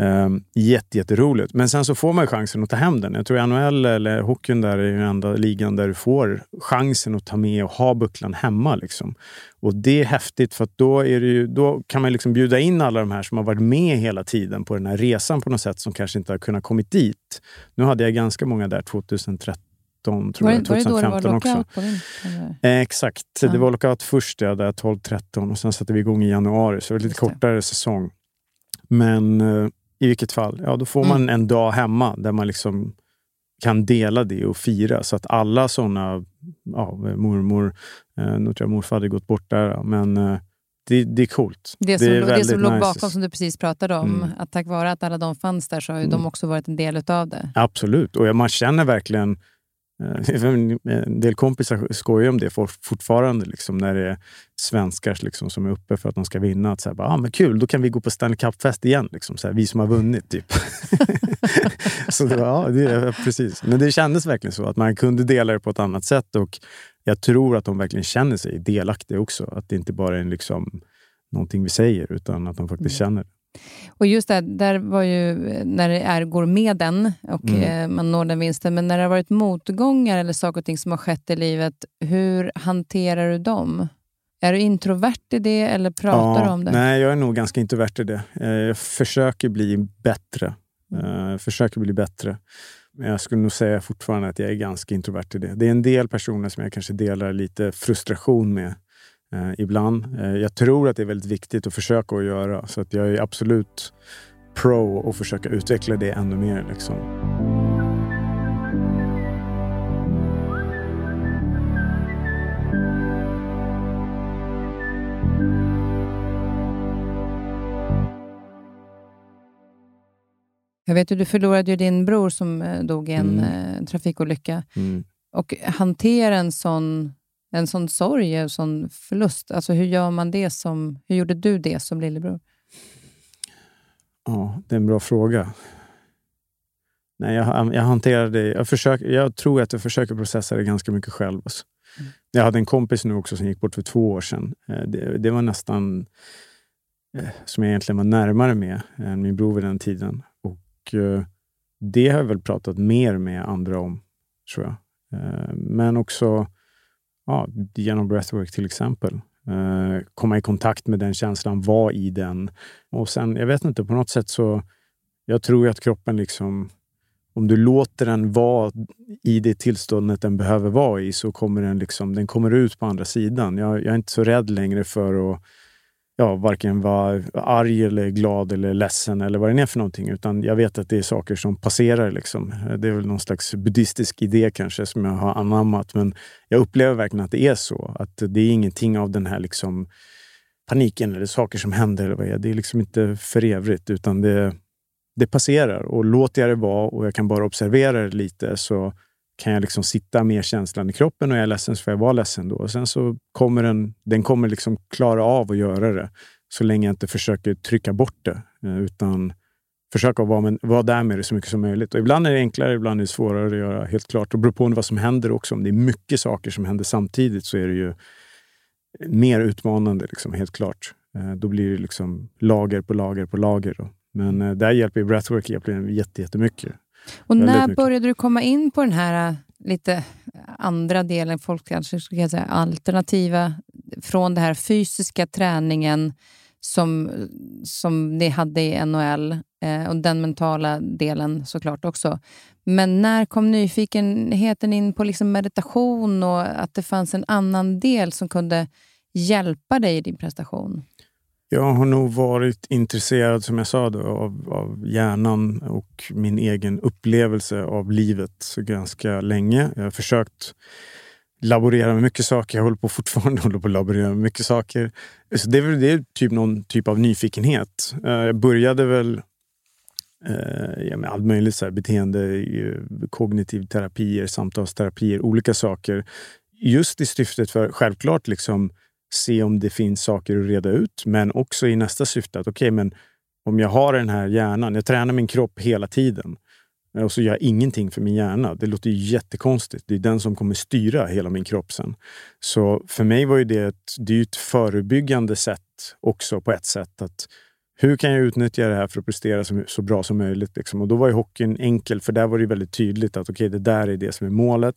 Um, jätte, jätteroligt. Men sen så får man ju chansen att ta hem den. Jag tror NHL eller hockeyn där är ju den enda ligan där du får chansen att ta med och ha bucklan hemma. Liksom. Och det är häftigt för då, är det ju, då kan man liksom bjuda in alla de här som har varit med hela tiden på den här resan på något sätt som kanske inte har kunnat kommit dit. Nu hade jag ganska många där 2013, tror Var jag, det, var det då det 2015 var också. lockout på din? Eh, exakt. Ja. Det var lockout först, ja, där 12-13 och sen satte vi igång i januari, så det var lite Just det. kortare säsong. Men eh, i vilket fall, ja, då får Mm. man en dag hemma där man liksom kan dela det och fira. Så att alla såna, ja, mormor, eh, nu tror jag morfar hade gått bort där, men eh, det, det är coolt. Det som, är det som låg nice. bakom, som du precis pratade om, Mm. att tack vare att alla de fanns där så har ju Mm. de också varit en del utav det. Absolut. Och man känner verkligen... eh, [laughs] En del kompisar skojar om det for- fortfarande, liksom, när det är svenskar liksom, som är uppe för att de ska vinna. Att så här, bara, ah, men kul, då kan vi gå på Stanley Cup-fest igen. Liksom, så här, vi som har vunnit, typ. [laughs] så det var, ja, det, precis. Men det kändes verkligen så, att man kunde dela det på ett annat sätt. Och jag tror att de verkligen känner sig delaktiga också. Att det inte bara är en, liksom, någonting vi säger, utan att de faktiskt Mm. känner det. Och just det, där var ju när det är, går med den och Mm. eh, man når den vinsten, men när det har varit motgångar eller saker och ting som har skett i livet, hur hanterar du dem? Är du introvert i det eller pratar du om det? Nej, jag är nog ganska introvert i det. Eh, Jag försöker bli bättre. Mm. Eh, Jag försöker bli bättre. Men jag skulle nog säga fortfarande att jag är ganska introvert i det. Det är en del personer som jag kanske delar lite frustration med eh, ibland. Eh, jag tror att det är väldigt viktigt att försöka att göra. Så att jag är absolut pro att försöka utveckla det ännu mer. Liksom. Jag vet ju, du förlorade ju din bror som eh, dog i en Mm. eh, trafikolycka. Mm. Och hantera en sån, en sån sorg, en sån förlust. Alltså hur gör man det som... Hur gjorde du det som lillebror? Ja, det är en bra fråga. Nej, jag, jag hanterar det. Jag, försöker, jag tror att jag försöker processa det ganska mycket själv. Alltså. Jag hade en kompis nu också som gick bort för två år sedan. Eh, det, det var nästan eh, som jag egentligen var närmare med än min bror vid den tiden. Och eh, det har jag väl pratat mer med andra om, tror jag. Men också ja, genom breathwork till exempel. Eh, komma i kontakt med den känslan, vara i den. Och sen, jag vet inte, på något sätt så... Jag tror att kroppen liksom om du låter den vara i det tillståndet den behöver vara i så kommer den, liksom, den kommer ut på andra sidan. Jag, jag är inte så rädd längre för att ja, varken vara arg, eller glad eller ledsen eller vad det är för någonting. Utan jag vet att det är saker som passerar. Liksom. Det är väl någon slags buddhistisk idé kanske som jag har anammat. Men jag upplever verkligen att det är så. Att det är ingenting av den här liksom, paniken eller saker som händer. Eller vad det, är. det är liksom inte för evigt utan det, det passerar. Och låter jag det vara och jag kan bara observera det lite så kan jag liksom sitta med känslan i kroppen och är jag ledsen så får jag vara ledsen då. Och sen så kommer den, den kommer liksom klara av att göra det så länge jag inte försöker trycka bort det. Eh, utan försöka vara, med, vara där med det så mycket som möjligt. Och ibland är det enklare, ibland är det svårare att göra. Helt klart. Det beror på vad som händer också. Om det är mycket saker som händer samtidigt så är det ju mer utmanande, liksom, helt klart. Eh, då blir det liksom lager på lager på lager. Då. Men eh, där hjälper breathwork hjälper jättemycket. Och när började du komma in på den här äh, lite andra delen, folk kanske skulle säga alternativa, från den här fysiska träningen som, som ni hade i NHL eh, och den mentala delen såklart också. Men när kom nyfikenheten in på liksom meditation och att det fanns en annan del som kunde hjälpa dig i din prestation? Jag har nog varit intresserad, som jag sa, då, av, av hjärnan och min egen upplevelse av livet ganska länge. Jag har försökt laborera med mycket saker. Jag håller på fortfarande [laughs] håller på att laborera med mycket saker. Så det är, väl, det är typ någon typ av nyfikenhet. Eh, jag började väl eh, med allt möjligt, så här, beteende, eh, kognitiv terapier, samtalsterapier, olika saker. Just i syftet för, självklart, liksom se om det finns saker att reda ut, men också i nästa syfte att okej, okay, men om jag har den här hjärnan, jag tränar min kropp hela tiden eh, och så gör jag ingenting för min hjärna. Det låter ju jättekonstigt. Det är den som kommer styra hela min kropp sen. Så för mig var ju det ett, det är ett förebyggande sätt också på ett sätt. att hur kan jag utnyttja det här för att prestera så, så bra som möjligt? Liksom? Och då var ju hockeyn enkel, för där var det väldigt tydligt att okay, det där är det som är målet.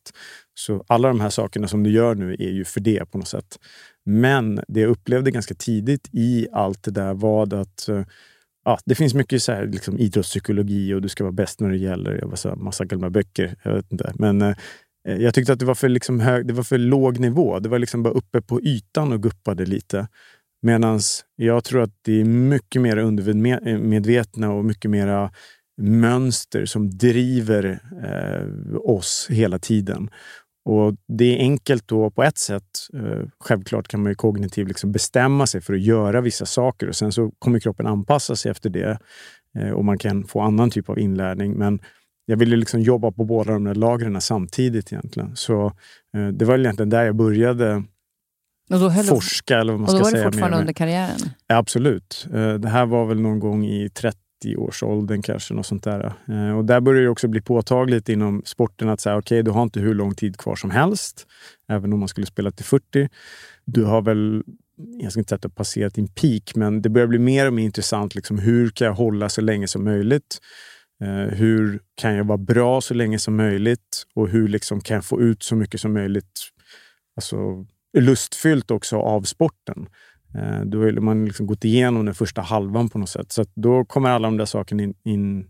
Så alla de här sakerna som du gör nu är ju för det på något sätt. Men det jag upplevde ganska tidigt i allt det där var att eh, ja, det finns mycket så här, liksom, idrottspsykologi och du ska vara bäst när det gäller. Jag var så här, massa gamla böcker. Jag vet inte. Men eh, eh jag tyckte att det var för, liksom, hög, det var för låg nivå. Det var liksom bara uppe på ytan och guppade lite. Medan jag tror att det är mycket mer undermedvetna och mycket mera mönster som driver eh, oss hela tiden. Och Det är enkelt då på ett sätt. Eh, självklart kan man ju kognitivt liksom bestämma sig för att göra vissa saker och sen så kommer kroppen anpassa sig efter det eh, och man kan få annan typ av inlärning. Men jag ville liksom jobba på båda de där lagren samtidigt egentligen. Så eh, det var egentligen där jag började forska. Eller vad man och då ska var säga det fortfarande under karriären? Ja, absolut. Det här var väl någon gång i 30 30-årsåldern kanske. Något sånt där. Eh, och där börjar det också bli påtagligt inom sporten att säga, okej, okay, du har inte hur lång tid kvar som helst, även om man skulle spela till 40. Du har väl, jag ska inte säga att du har passerat din peak, men det börjar bli mer och mer intressant. Liksom, hur kan jag hålla så länge som möjligt? Eh, hur kan jag vara bra så länge som möjligt? Och hur liksom kan jag få ut så mycket som möjligt alltså, lustfyllt också av sporten? Eh, då har man liksom gått igenom den första halvan på något sätt. Så då kommer alla de där sakerna in, in,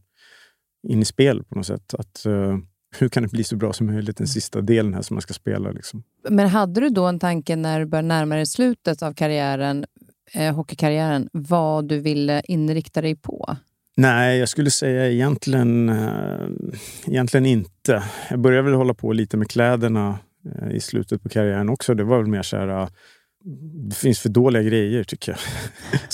in i spel på något sätt. Att, uh, hur kan det bli så bra som möjligt den sista delen här som man ska spela? Liksom. Men hade du då en tanke när du började närma dig slutet av karriären, eh, hockeykarriären, vad du ville inrikta dig på? Nej, jag skulle säga egentligen, eh, egentligen inte. Jag började väl hålla på lite med kläderna i slutet på karriären också. Det var väl mer så här, det finns för dåliga grejer tycker jag.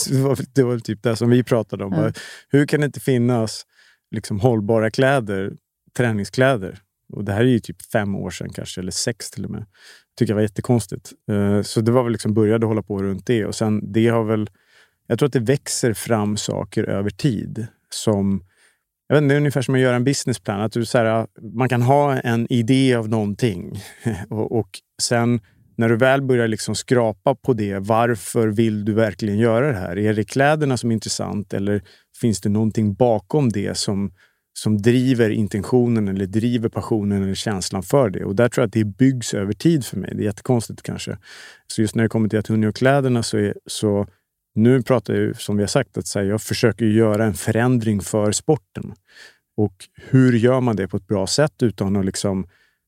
[laughs] det, var, det var typ det som vi pratade om. Mm. Hur kan det inte finnas liksom, hållbara kläder, träningskläder? Och det här är ju typ fem år sedan kanske, eller sex till och med. tycker jag var jättekonstigt. Uh, så det var väl liksom började hålla på runt det. Och sen det har väl... Jag tror att det växer fram saker över tid som jag vet inte, det är ungefär som att göra en businessplan. Att du, så här, man kan ha en idé av någonting [laughs] och, och sen när du väl börjar liksom skrapa på det, varför vill du verkligen göra det här? Är det kläderna som är intressant eller finns det någonting bakom det som, som driver intentionen eller driver passionen eller känslan för det? Och där tror jag att det byggs över tid för mig. Det är jättekonstigt kanske. Så just när det kommer till att Hunni och kläderna så, är, så nu pratar jag som vi har sagt, att här, jag försöker göra en förändring för sporten. Och hur gör man det på ett bra sätt utan att liksom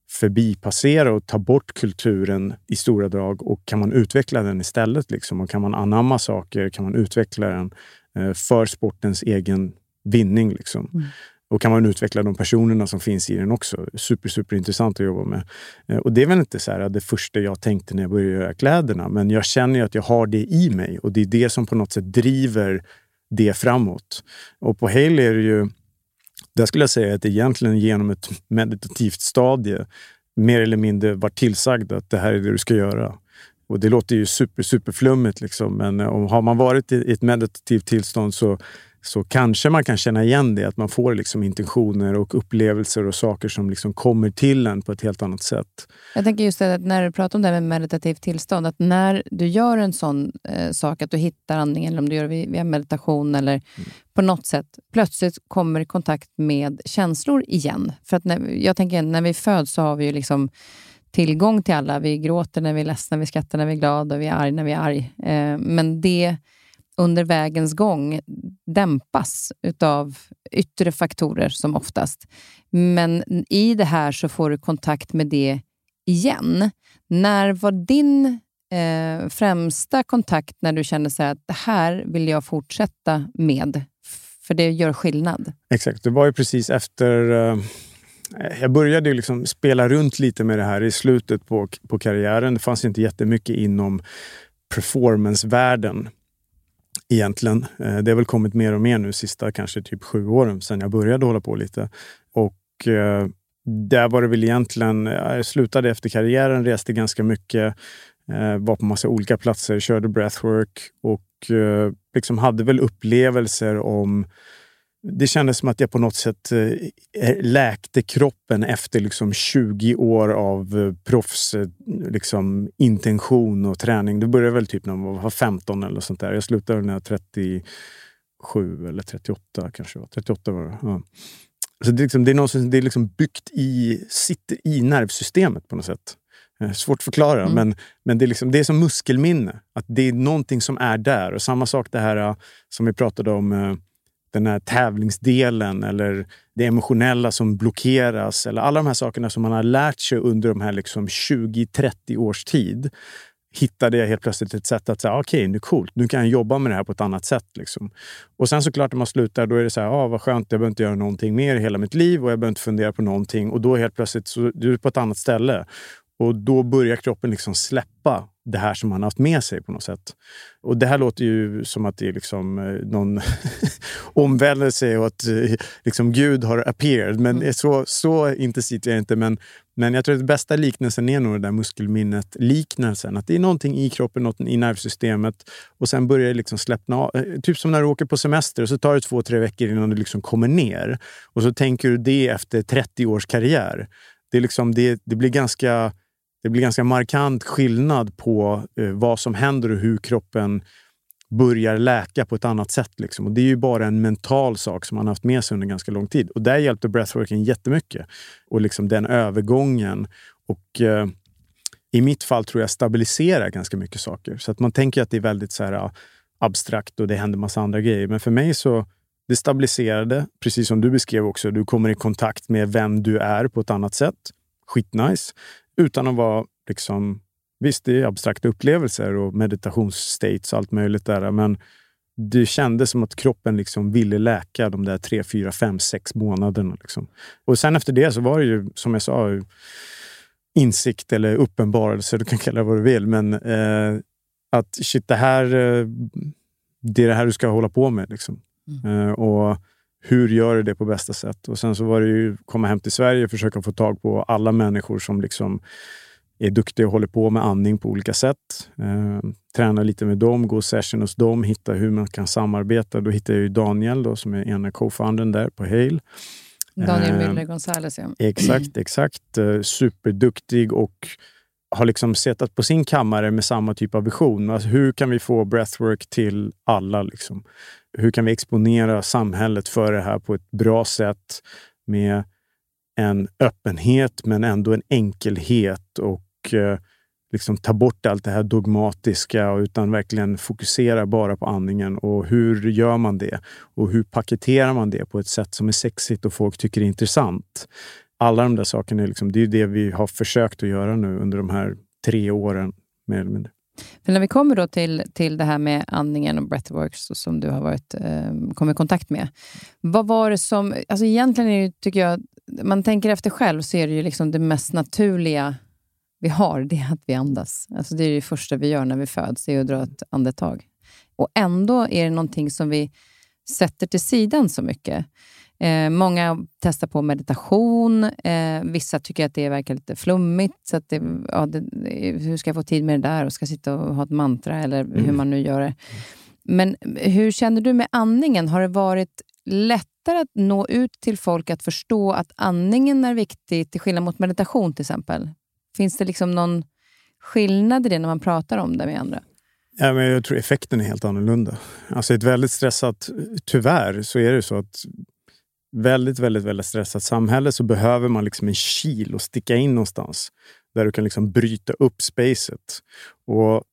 förbipassera och ta bort kulturen i stora drag och kan man utveckla den istället? Liksom? Och kan man anamma saker? Kan man utveckla den eh, för sportens egen vinning? Liksom? Mm. Och kan man utveckla de personerna som finns i den också. Super, super intressant att jobba med. Eh, och det är väl inte så här, det första jag tänkte när jag började göra kläderna, men jag känner att jag har det i mig och det är det som på något sätt driver det framåt. Och på Haley är det ju där skulle jag säga att det egentligen genom ett meditativt stadie mer eller mindre var tillsagd att det här är det du ska göra. Och det låter ju super, super flummigt liksom, men eh, om har man varit i ett meditativt tillstånd så så kanske man kan känna igen det, att man får liksom intentioner och upplevelser och saker som liksom kommer till en på ett helt annat sätt. Jag tänker just det, när du pratar om det med meditativt tillstånd, att när du gör en sån eh, sak, att du hittar andningen, eller om du gör det via meditation eller mm. på något sätt, plötsligt kommer i kontakt med känslor igen. För att när, jag tänker, när vi föds så har vi ju liksom tillgång till alla. Vi gråter när vi är ledsna, vi skrattar när vi är glada, vi är arga när vi är arga. Eh, men det under vägens gång dämpas utav yttre faktorer som oftast. Men i det här så får du kontakt med det igen. När var din eh, främsta kontakt när du kände så att det här vill jag fortsätta med? För det gör skillnad. Exakt, det var ju precis efter eh... Jag började liksom spela runt lite med det här i slutet på, på karriären. Det fanns inte jättemycket inom performancevärlden egentligen. Eh, det har väl kommit mer och mer nu sista kanske typ sju åren sedan jag började hålla på lite. Och eh, där var det väl egentligen, eh, jag slutade efter karriären, reste ganska mycket, var på massa olika platser, körde breathwork och liksom hade väl upplevelser om det kändes som att jag på något sätt eh, läkte kroppen efter liksom 20 år av eh, proffs eh, liksom, intention och träning. Det började väl typ när man var 15 eller sånt där. Jag slutade när jag var 37 eller 38 kanske. 38 var det. Ja. Så det är, liksom, det är, någonstans, det är liksom byggt i, sitter i nervsystemet på något sätt. Svårt att förklara, mm. men, men det, är liksom, det är som muskelminne. Att det är någonting som är där. Och samma sak det här som vi pratade om den här tävlingsdelen eller det emotionella som blockeras. Eller alla de här sakerna som man har lärt sig under de här liksom 20-30 års tid hittade jag helt plötsligt ett sätt att säga ah, okej, okay, nu coolt, nu kan jag jobba med det här på ett annat sätt. Liksom. Och sen såklart när man slutar, då är det så här, ah, vad skönt, jag behöver inte göra någonting mer i hela mitt liv och jag behöver inte fundera på någonting. Och då helt plötsligt så du är på ett annat ställe. Och då börjar kroppen liksom släppa det här som man haft med sig på något sätt. Och det här låter ju som att det är liksom eh, någon [laughs] omvändelse och att eh, liksom Gud har appeared. Men mm. så, så intensivt är det inte. Men, men jag tror att den bästa liknelsen är nog det där muskelminnet-liknelsen. Att det är någonting i kroppen, något i nervsystemet och sen börjar det liksom släppna av. Eh, typ som när du åker på semester och så tar det två, tre veckor innan du liksom kommer ner. Och så tänker du det efter 30 års karriär. Det, är liksom, det, det blir ganska det blir ganska markant skillnad på eh, vad som händer och hur kroppen börjar läka på ett annat sätt. Liksom. Och det är ju bara en mental sak som man haft med sig under ganska lång tid. Och där hjälpte breathworking jättemycket. Och liksom den övergången. Och eh, i mitt fall tror jag stabiliserar ganska mycket saker. Så att man tänker att det är väldigt så här, ah, abstrakt och det händer massa andra grejer. Men för mig så det stabiliserade, precis som du beskrev också. Du kommer i kontakt med vem du är på ett annat sätt. Skitnice. Utan att vara liksom... Visst, det är abstrakta upplevelser och meditationsstates och allt möjligt där. Men det kändes som att kroppen liksom ville läka de där tre, fyra, fem, sex månaderna. Liksom. Och sen efter det så var det ju, som jag sa, insikt eller uppenbarelse. Du kan kalla det vad du vill. Men eh, att shit, det här eh, det är det här du ska hålla på med. Liksom. Mm. Eh, och hur gör du det på bästa sätt? Och sen så var det ju komma hem till Sverige och försöka få tag på alla människor som liksom är duktiga och håller på med andning på olika sätt. Eh, tränar lite med dem, går session hos dem, hittar hur man kan samarbeta. Då hittar jag ju Daniel då, som är ena co-foundern där på Hale. Daniel Eh, Müller Gonzales, ja. Exakt, exakt. Eh, Superduktig och har liksom suttit på sin kammare med samma typ av vision. Alltså hur kan vi få breathwork till alla? Liksom? Hur kan vi exponera samhället för det här på ett bra sätt med en öppenhet men ändå en enkelhet och eh, liksom ta bort allt det här dogmatiska utan verkligen fokusera bara på andningen. Och hur gör man det? Och hur paketerar man det på ett sätt som är sexigt och folk tycker är intressant? Alla de där sakerna, är liksom, det är det vi har försökt att göra nu under de här tre åren, mer eller mindre. För när vi kommer då till, till det här med andningen och breathworks som du har varit, eh, kommit i kontakt med. Vad var det som... Alltså egentligen är det, tycker jag, man tänker efter själv så är det ju liksom det mest naturliga vi har, det är att vi andas. Alltså det är det första vi gör när vi föds, det är att dra ett andetag. Och ändå är det någonting som vi sätter till sidan så mycket. Eh, många testar på meditation. Eh, vissa tycker att det verkar lite flummigt. Så att det, ja, det, hur ska jag få tid med det där? Och ska sitta och ha ett mantra eller hur man nu gör det. Men hur känner du med andningen? Har det varit lättare att nå ut till folk att förstå att andningen är viktig till skillnad mot meditation till exempel? Finns det liksom någon skillnad i det när man pratar om det med andra? Ja, men jag tror effekten är helt annorlunda. Alltså ett väldigt stressat, tyvärr så är det så att väldigt, väldigt, väldigt stressat samhälle så behöver man liksom en kil att sticka in någonstans där du kan liksom bryta upp spacet. Och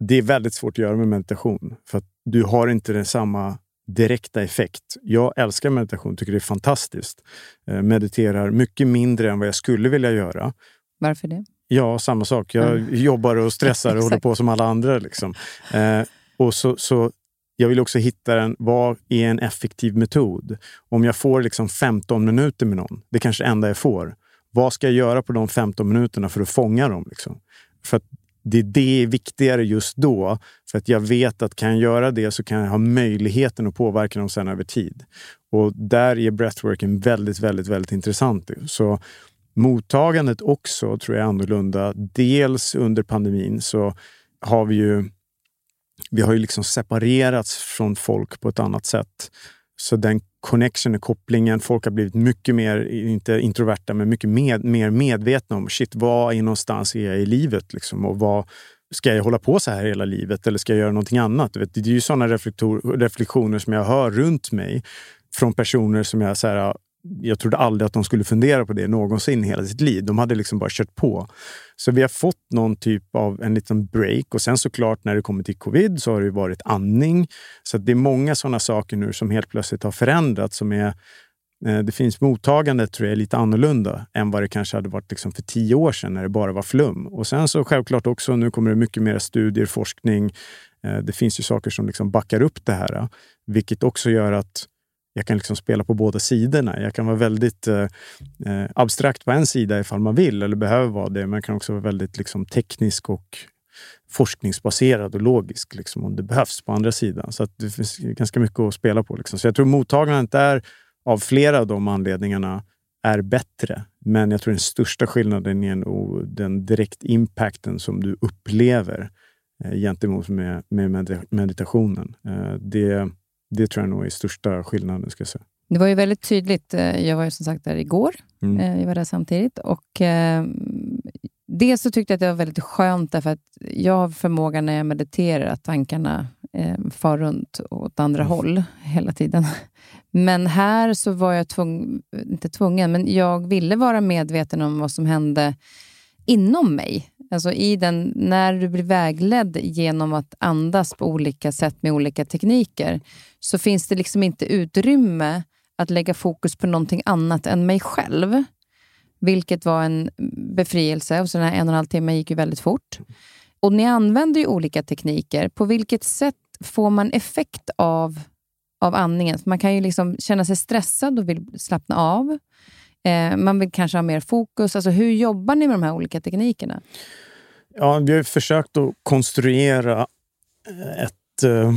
det är väldigt svårt att göra med meditation för att du har inte den samma direkta effekt. Jag älskar meditation, tycker det är fantastiskt. Eh, mediterar mycket mindre än vad jag skulle vilja göra. Varför det? Ja, samma sak. Jag jobbar och [laughs] stressar och håller på som alla andra. Liksom. Eh, och så, så jag vill också hitta den, vad är en effektiv metod? Om jag får liksom 15 minuter med någon, det är kanske det enda jag får. Vad ska jag göra på de 15 minuterna för att fånga dem? Liksom? För att det, det är viktigare just då. För att jag vet att kan jag göra det så kan jag ha möjligheten att påverka dem sen över tid. Och där är breathworken väldigt, väldigt, väldigt intressant. Så mottagandet också tror jag är annorlunda. Dels under pandemin så har vi ju vi har ju liksom separerats från folk på ett annat sätt. Så den connectionen, kopplingen, folk har blivit mycket mer, inte introverta, men mycket med, mer medvetna om shit, var är någonstans är jag i livet? Liksom, och vad, ska jag hålla på så här hela livet eller ska jag göra någonting annat? Vet, det är ju sådana reflektioner som jag hör runt mig från personer som jag så här, jag trodde aldrig att de skulle fundera på det någonsin hela sitt liv. De hade liksom bara kört på. Så vi har fått någon typ av en liten break. Och sen såklart när det kommer till covid så har det varit andning. Så att det är många sådana saker nu som helt plötsligt har förändrats. Som är, eh, det finns mottagandet tror jag är lite annorlunda än vad det kanske hade varit liksom för tio år sedan när det bara var flum. Och sen så självklart också, nu kommer det mycket mer studier, forskning. Eh, det finns ju saker som liksom backar upp det här. Eh, vilket också gör att jag kan liksom spela på båda sidorna. Jag kan vara väldigt eh, eh, abstrakt på en sida ifall man vill eller behöver vara det. Men jag kan också vara väldigt liksom, teknisk och forskningsbaserad och logisk liksom, om det behövs på andra sidan. Så att det finns ganska mycket att spela på. Liksom. Så jag tror mottagandet är av flera av de anledningarna är bättre. Men jag tror den största skillnaden är nog den direkt impacten som du upplever eh, gentemot med med meditationen. Eh, det, det tror jag nog är största skillnaden. Ska jag säga. Det var ju väldigt tydligt. eh, Jag var ju som sagt där igår. Mm. Eh, Vi var där samtidigt. Och, eh, dels så tyckte jag att det var väldigt skönt därför att jag har förmågan när jag mediterar att tankarna eh, far runt åt andra håll hela tiden. [laughs] Men här så var jag tvungen, inte tvungen, men jag ville vara medveten om vad som hände inom mig. Alltså i den, när du blir vägledd genom att andas på olika sätt med olika tekniker så finns det liksom inte utrymme att lägga fokus på någonting annat än mig själv. Vilket var en befrielse. Och så den här en och en halv timme gick ju väldigt fort. Och ni använder ju olika tekniker. På vilket sätt får man effekt av, av andningen? För Man kan ju liksom känna sig stressad och vill slappna av. Eh, man vill kanske ha mer fokus. Alltså, hur jobbar ni med de här olika teknikerna? Ja, vi har försökt att konstruera eh, ett, eh,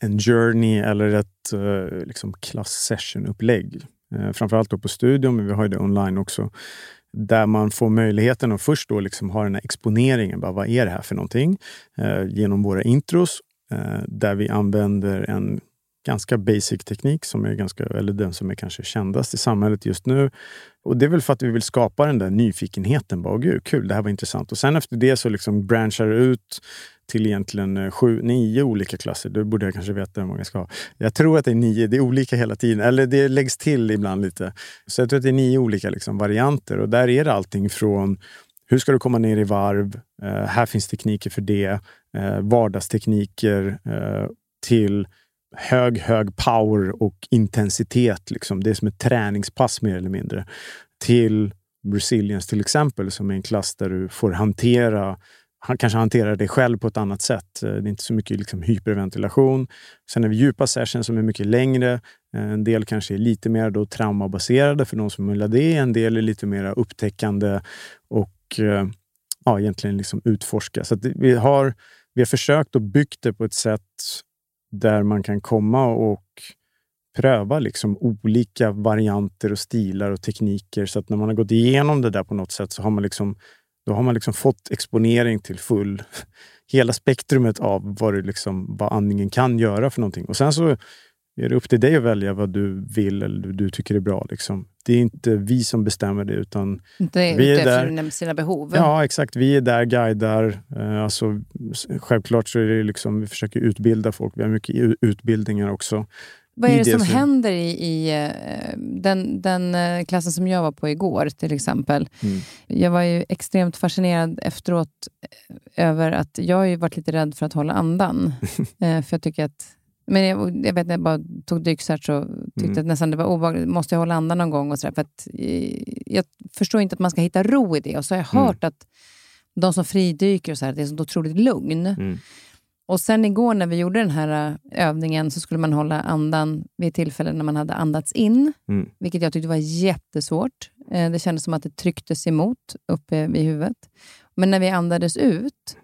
en journey eller ett eh, liksom class session-upplägg. Eh, framförallt då på studion, men vi har ju det online också. där man får möjligheten att först då liksom ha den här exponeringen. Bara, vad är det här för någonting? Eh, genom våra intros eh, där vi använder en ganska basic teknik, som är ganska, eller den som är kanske kändast i samhället just nu. Och Det är väl för att vi vill skapa den där nyfikenheten. Bara, Gud, kul, det här var intressant. Och sen efter det så liksom branchar det ut till egentligen eh, sju, nio olika klasser. Det borde jag kanske veta hur många jag ska ha. Jag tror att det är nio. Det är olika hela tiden. Eller det läggs till ibland lite. Så jag tror att det är nio olika liksom, varianter. Och där är det allting från hur ska du komma ner i varv? Uh, här finns tekniker för det. Uh, vardagstekniker uh, till hög, hög power och intensitet. Liksom. Det är som ett träningspass mer eller mindre. Till Brazilians till exempel, som är en klass där du får hantera han kanske hanterar det själv på ett annat sätt. Eh, det är inte så mycket liksom hyperventilation. Sen har vi djupa sessions som är mycket längre. Eh, en del kanske är lite mer då traumabaserade för de som vill ha det. En del är lite mer upptäckande och eh, ja, egentligen liksom utforska. Så vi, har, vi har försökt att bygga det på ett sätt där man kan komma och pröva liksom olika varianter och stilar och tekniker. Så att när man har gått igenom det där på något sätt så har man liksom då har man liksom fått exponering till full, [laughs] hela spektrumet av vad, det liksom, vad andningen kan göra för någonting. Och sen så är det upp till dig att välja vad du vill eller du tycker är bra. Liksom. Det är inte vi som bestämmer det, utan det är vi är där. sina behov. Ja, exakt. Vi är där, guidar. Eh, alltså, självklart så är det liksom, vi försöker utbilda folk. Vi har mycket utbildningar också. Vad är det, som händer i, i eh, den, den eh, klassen som jag var på igår till exempel? Mm. Jag var ju extremt fascinerad efteråt över att jag har varit lite rädd för att hålla andan. [laughs] för jag tycker att men jag, jag vet när jag bara tog dykcert så tyckte mm. att nästan det var obehagligt. Måste jag hålla andan någon gång? Och så där, för att, jag förstår inte att man ska hitta ro i det. Och så har jag mm. hört mm. att de som fridyker och så här, det är så otroligt lugn. Mm. Och sen igår när vi gjorde den här äh, övningen så skulle man hålla andan vid tillfällen när man hade andats in, mm. vilket jag tyckte var jättesvårt. Eh, det kändes som att det trycktes emot uppe vid huvudet. Men när vi andades ut,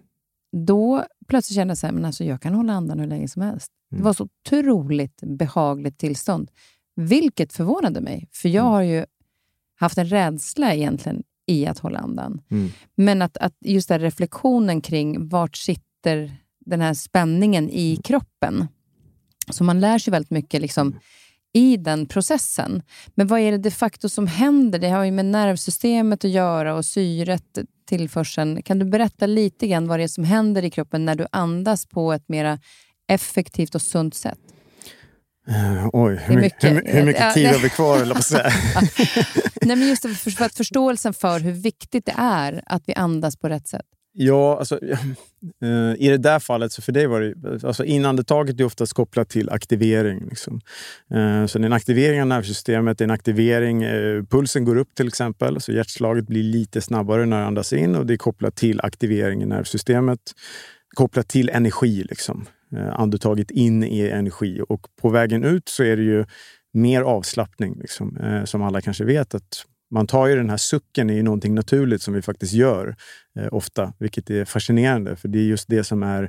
då plötsligt kände jag så här, men alltså jag kan hålla andan hur länge som helst. Mm. Det var så otroligt behagligt tillstånd, vilket förvånade mig. För jag mm. har ju haft en rädsla egentligen i att hålla andan. Mm. Men att, att just den reflektionen kring vart sitter den här spänningen i kroppen. Så man lär sig väldigt mycket liksom, i den processen. Men vad är det de facto som händer? Det har ju med nervsystemet att göra och syret, tillförseln. Kan du berätta lite grann vad det är som händer i kroppen när du andas på ett mer effektivt och sunt sätt? Uh, oj, hur mycket, hur, hur mycket tid har vi kvar? Eller [laughs] Nej, men just för, för att förståelsen för hur viktigt det är att vi andas på rätt sätt. Ja, alltså, [laughs] eh, i det där fallet, så för dig var det... Alltså inandetaget är oftast kopplat till aktivering. Liksom. Eh, så det är en aktivering av nervsystemet, det är en aktivering... Eh, pulsen går upp till exempel, så hjärtslaget blir lite snabbare när det andas in och det är kopplat till aktivering i nervsystemet. Kopplat till energi. Liksom. Andetaget in i energi och på vägen ut så är det ju mer avslappning. Liksom. Som alla kanske vet att man tar ju den här sucken i någonting naturligt som vi faktiskt gör eh, ofta, vilket är fascinerande. För det är just det som är...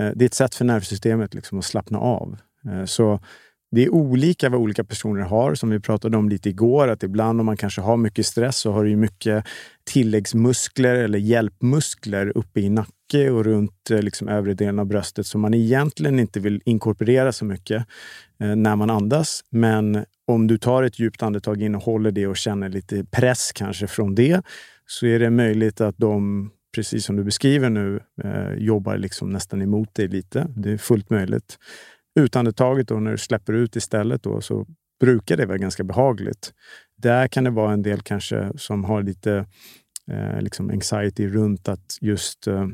Eh, det är ett sätt för nervsystemet liksom att slappna av. Eh, så det är olika vad olika personer har, som vi pratade om lite igår. Att ibland om man kanske har mycket stress så har du mycket tilläggsmuskler eller hjälpmuskler uppe i nacke och runt eh, liksom, övre delen av bröstet som man egentligen inte vill inkorporera så mycket eh, när man andas. Men om du tar ett djupt andetag in och håller det och känner lite press kanske från det, så är det möjligt att de, precis som du beskriver nu, eh, jobbar liksom nästan emot dig lite. Det är fullt möjligt. Utandetaget då, när du släpper ut istället då, så brukar det vara ganska behagligt. Där kan det vara en del kanske som har lite eh, liksom anxiety runt att just eh,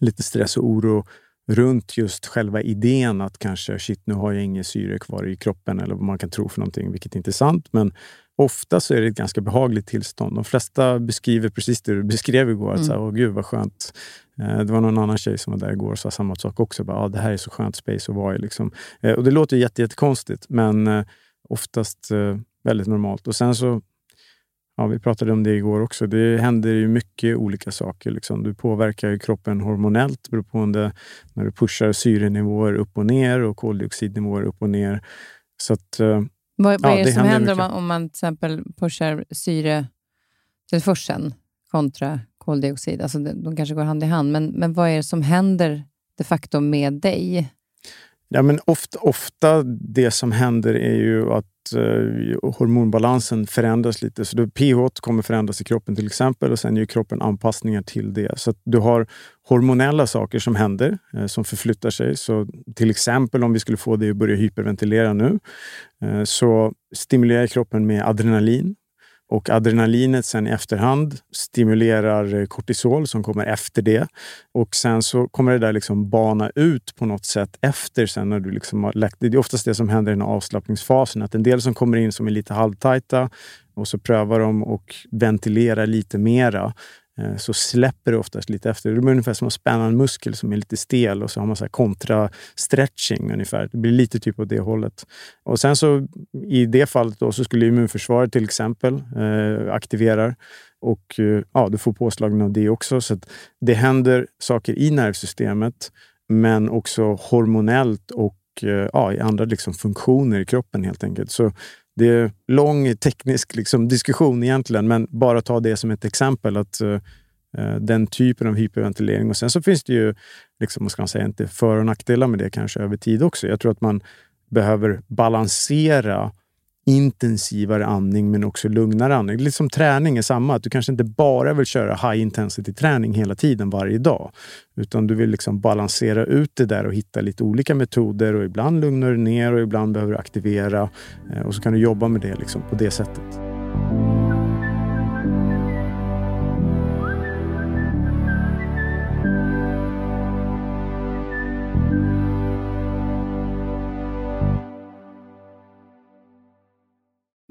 lite stress och oro runt just själva idén att kanske shit, nu har jag ingen syre kvar i kroppen eller vad man kan tro för någonting, vilket inte är sant. Men ofta så är det ett ganska behagligt tillstånd. De flesta beskriver precis det du beskrev igår. Mm. Att Åh, gud vad skönt. Eh, det var någon annan tjej som var där igår och sa samma sak också. Bara, ah, det här är så skönt space att vara i. Liksom. Eh, och det låter jättekonstigt, jätte men eh, oftast väldigt normalt. Och sen så Ja, vi pratade om det igår också. Det händer ju mycket olika saker. Liksom. Du påverkar ju kroppen hormonellt beroende när du pushar syrenivåer upp och ner och koldioxidnivåer upp och ner. Så att, vad, vad ja, är det, det som händer, om man, om man till exempel pushar syre Selforsen kontra koldioxid, alltså de, de kanske går hand i hand, men, men vad är det som händer de facto med dig? Ja, men ofta, ofta det som händer är ju att eh, Eh, hormonbalansen förändras lite. Så då, pH kommer förändras i kroppen till exempel och sen gör kroppen anpassningar till det. Så du har hormonella saker som händer, eh, som förflyttar sig. Så till exempel om vi skulle få dig att börja hyperventilera nu, eh, så stimulerar kroppen med adrenalin och adrenalinet sen i efterhand stimulerar eh, kortisol som kommer efter det. Och sen så kommer det där liksom bana ut på något sätt efter sen när du liksom har läkt. Det är oftast det som händer i den avslappningsfasen. Att en del som kommer in som är lite halvtajta och så prövar de och ventilerar lite mera. Eh, så släpper det oftast lite efter. Det är ungefär som att spänna en muskel som är lite stel och så har man så kontra-stretching ungefär. Det blir lite typ åt det hållet. Och sen så i det fallet då, så skulle immunförsvaret till exempel eh, aktiverar och eh, ja, du får påslagning av det också. Så det händer saker i nervsystemet men också hormonellt och eh, ja, i andra liksom funktioner i kroppen helt enkelt. Så det är lång teknisk liksom, diskussion egentligen, men bara ta det som ett exempel. att uh, Den typen av hyperventilering. Och Sen så finns det ju, liksom, ska man säga, inte för och nackdelar med det kanske över tid också. Jag tror att man behöver balansera intensivare andning men också lugnare andning. Lite som träning är samma. Att du kanske inte bara vill köra high intensity träning hela tiden varje dag. Utan du vill liksom balansera ut det där och hitta lite olika metoder. och Ibland lugnar du ner och ibland behöver du aktivera. Eh, och så kan du jobba med det liksom på det sättet.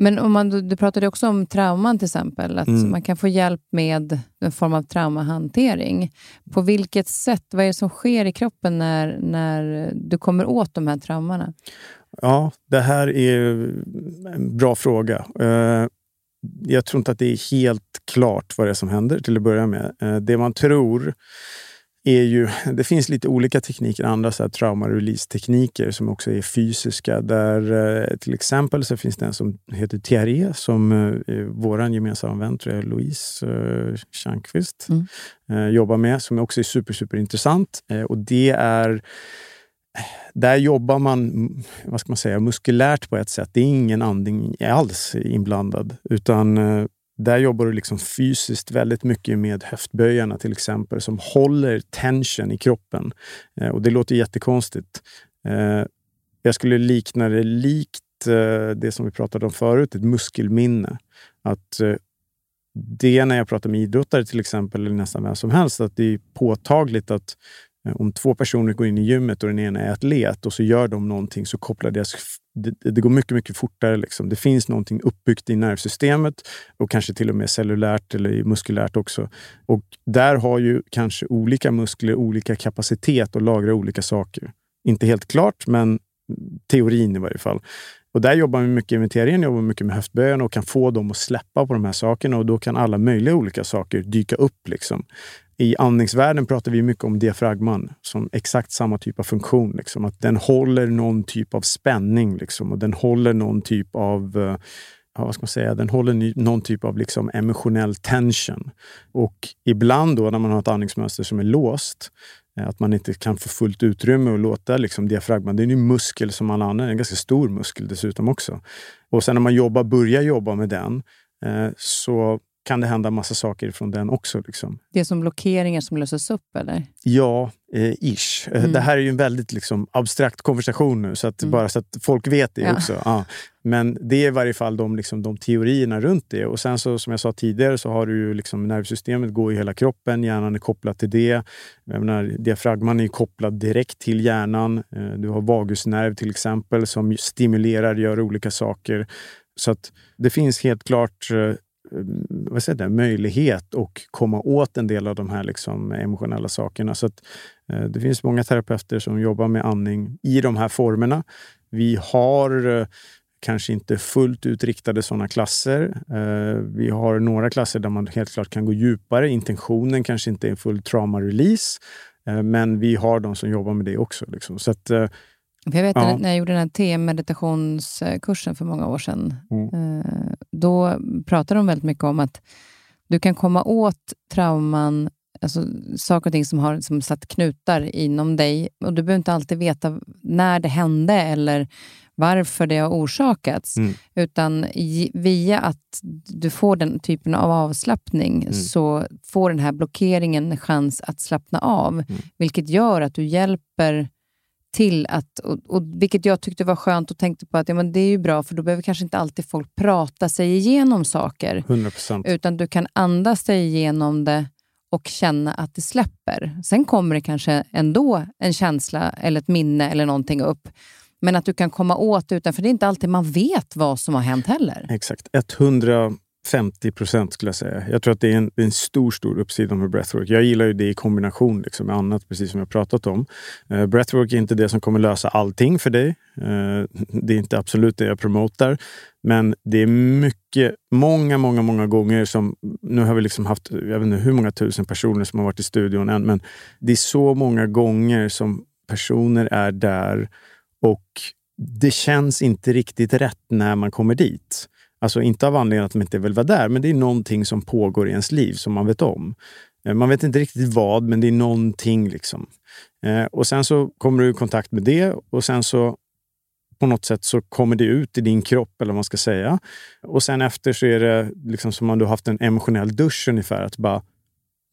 Men om man, du pratade också om trauman till exempel, att mm. man kan få hjälp med en form av traumahantering. På vilket sätt, vad är det som sker i kroppen när, när du kommer åt de här traumorna? Ja, det här är en bra fråga. Eh, jag tror inte att det är helt klart vad det är som händer till att börja med. Eh, det man tror är ju, det finns lite olika tekniker, andra så här trauma-release-tekniker som också är fysiska. Där eh, Till exempel så finns det en som heter Thierry som eh, vår gemensamma vän, Louise eh, Tjärnqvist, mm. eh, jobbar med, som också är super, super intressant. Eh, och det är där jobbar man vad ska man säga, muskulärt på ett sätt. Det är ingen andning alls inblandad, utan där jobbar du liksom fysiskt väldigt mycket med höftböjarna till exempel, som håller tension i kroppen. Eh, och det låter jättekonstigt. Eh, jag skulle likna det likt eh, det som vi pratade om förut, ett muskelminne. Att eh, det när jag pratar med idrottare till exempel, eller nästan vem som helst, att det är påtagligt att eh, om två personer går in i gymmet och den ena är atlet och så gör de någonting så kopplar deras... Det, det går mycket, mycket fortare. Liksom. Det finns någonting uppbyggt i nervsystemet och kanske till och med cellulärt eller muskulärt också. Och där har ju kanske olika muskler olika kapacitet att lagra olika saker. Inte helt klart, men teorin i varje fall. Och där jobbar vi mycket med jobbar mycket med höftböjarna och kan få dem att släppa på de här sakerna och då kan alla möjliga olika saker dyka upp. Liksom. I andningsvärlden pratar vi mycket om diafragman som exakt samma typ av funktion. Liksom. Att den håller någon typ av spänning liksom, och den håller någon typ av uh, vad ska man säga, den håller någon typ av liksom emotionell tension. Och ibland då när man har ett andningsmönster som är låst, Eh, att man inte kan få fullt utrymme och låta liksom diafragman, det är en muskel som alla andra, en ganska stor muskel dessutom också. Och sen när man jobbar, börjar jobba med den, eh, så kan det hända massa saker från den också. Liksom. Det är som blockeringar som löses upp, eller? Ja, eh, ish. Eh, mm. Det här är ju en väldigt liksom, abstrakt konversation nu, så att, mm. bara så att folk vet det ja. också. Ja. Men det är i varje fall de, liksom, de teorierna runt det. Och sen så, som jag sa tidigare så har du ju liksom, nervsystemet går i hela kroppen. Hjärnan är kopplad till det. Jag menar, diafragman är kopplad direkt till hjärnan. Eh, du har vagusnerv till exempel som stimulerar, gör olika saker. Så att det finns helt klart eh, vad säger det, möjlighet att komma åt en del av de här liksom emotionella sakerna. Så att, eh, det finns många terapeuter som jobbar med andning i de här formerna. Vi har eh, kanske inte fullt ut riktade sådana klasser. Eh, vi har några klasser där man helt klart kan gå djupare. Intentionen kanske inte är en full trauma-release, men vi har de som jobbar med det också. Liksom. Så att, jag vet ja. när jag gjorde den här TM-meditationskursen för många år sedan, mm. Då pratade de väldigt mycket om att du kan komma åt trauman, alltså saker och ting som har som satt knutar inom dig. Och Du behöver inte alltid veta när det hände eller varför det har orsakats. Mm. Utan via att du får den typen av avslappning Mm. så får den här blockeringen en chans att slappna av. Mm. Vilket gör att du hjälper till att, och, och, vilket jag tyckte var skönt och tänkte på att ja, men det är ju bra för då behöver kanske inte alltid folk prata sig igenom saker. 100 procent. Utan du kan andas dig igenom det och känna att det släpper. Sen kommer det kanske ändå en känsla eller ett minne eller någonting upp. Men att du kan komma åt det utan, för det är inte alltid man vet vad som har hänt heller. Exakt. 50 procent skulle jag säga. Jag tror att det är en, det är en stor, stor uppsida med breathwork. Jag gillar ju det i kombination liksom med annat, precis som jag pratat om. Uh, breathwork är inte det som kommer lösa allting för dig. Uh, det är inte absolut det jag promotar. Men det är mycket, många, många, många gånger som... Nu har vi liksom haft, jag vet inte hur många tusen personer som har varit i studion än, men det är så många gånger som personer är där och det känns inte riktigt rätt när man kommer dit. Alltså inte av anledningen att de inte vill vara där, men det är någonting som pågår i ens liv som man vet om. Eh, man vet inte riktigt vad, men det är någonting. liksom. Eh, och sen så kommer du i kontakt med det och sen så på något sätt så kommer det ut i din kropp, eller vad man ska säga. Och sen efter så är det liksom som om du har haft en emotionell dusch ungefär. Att bara,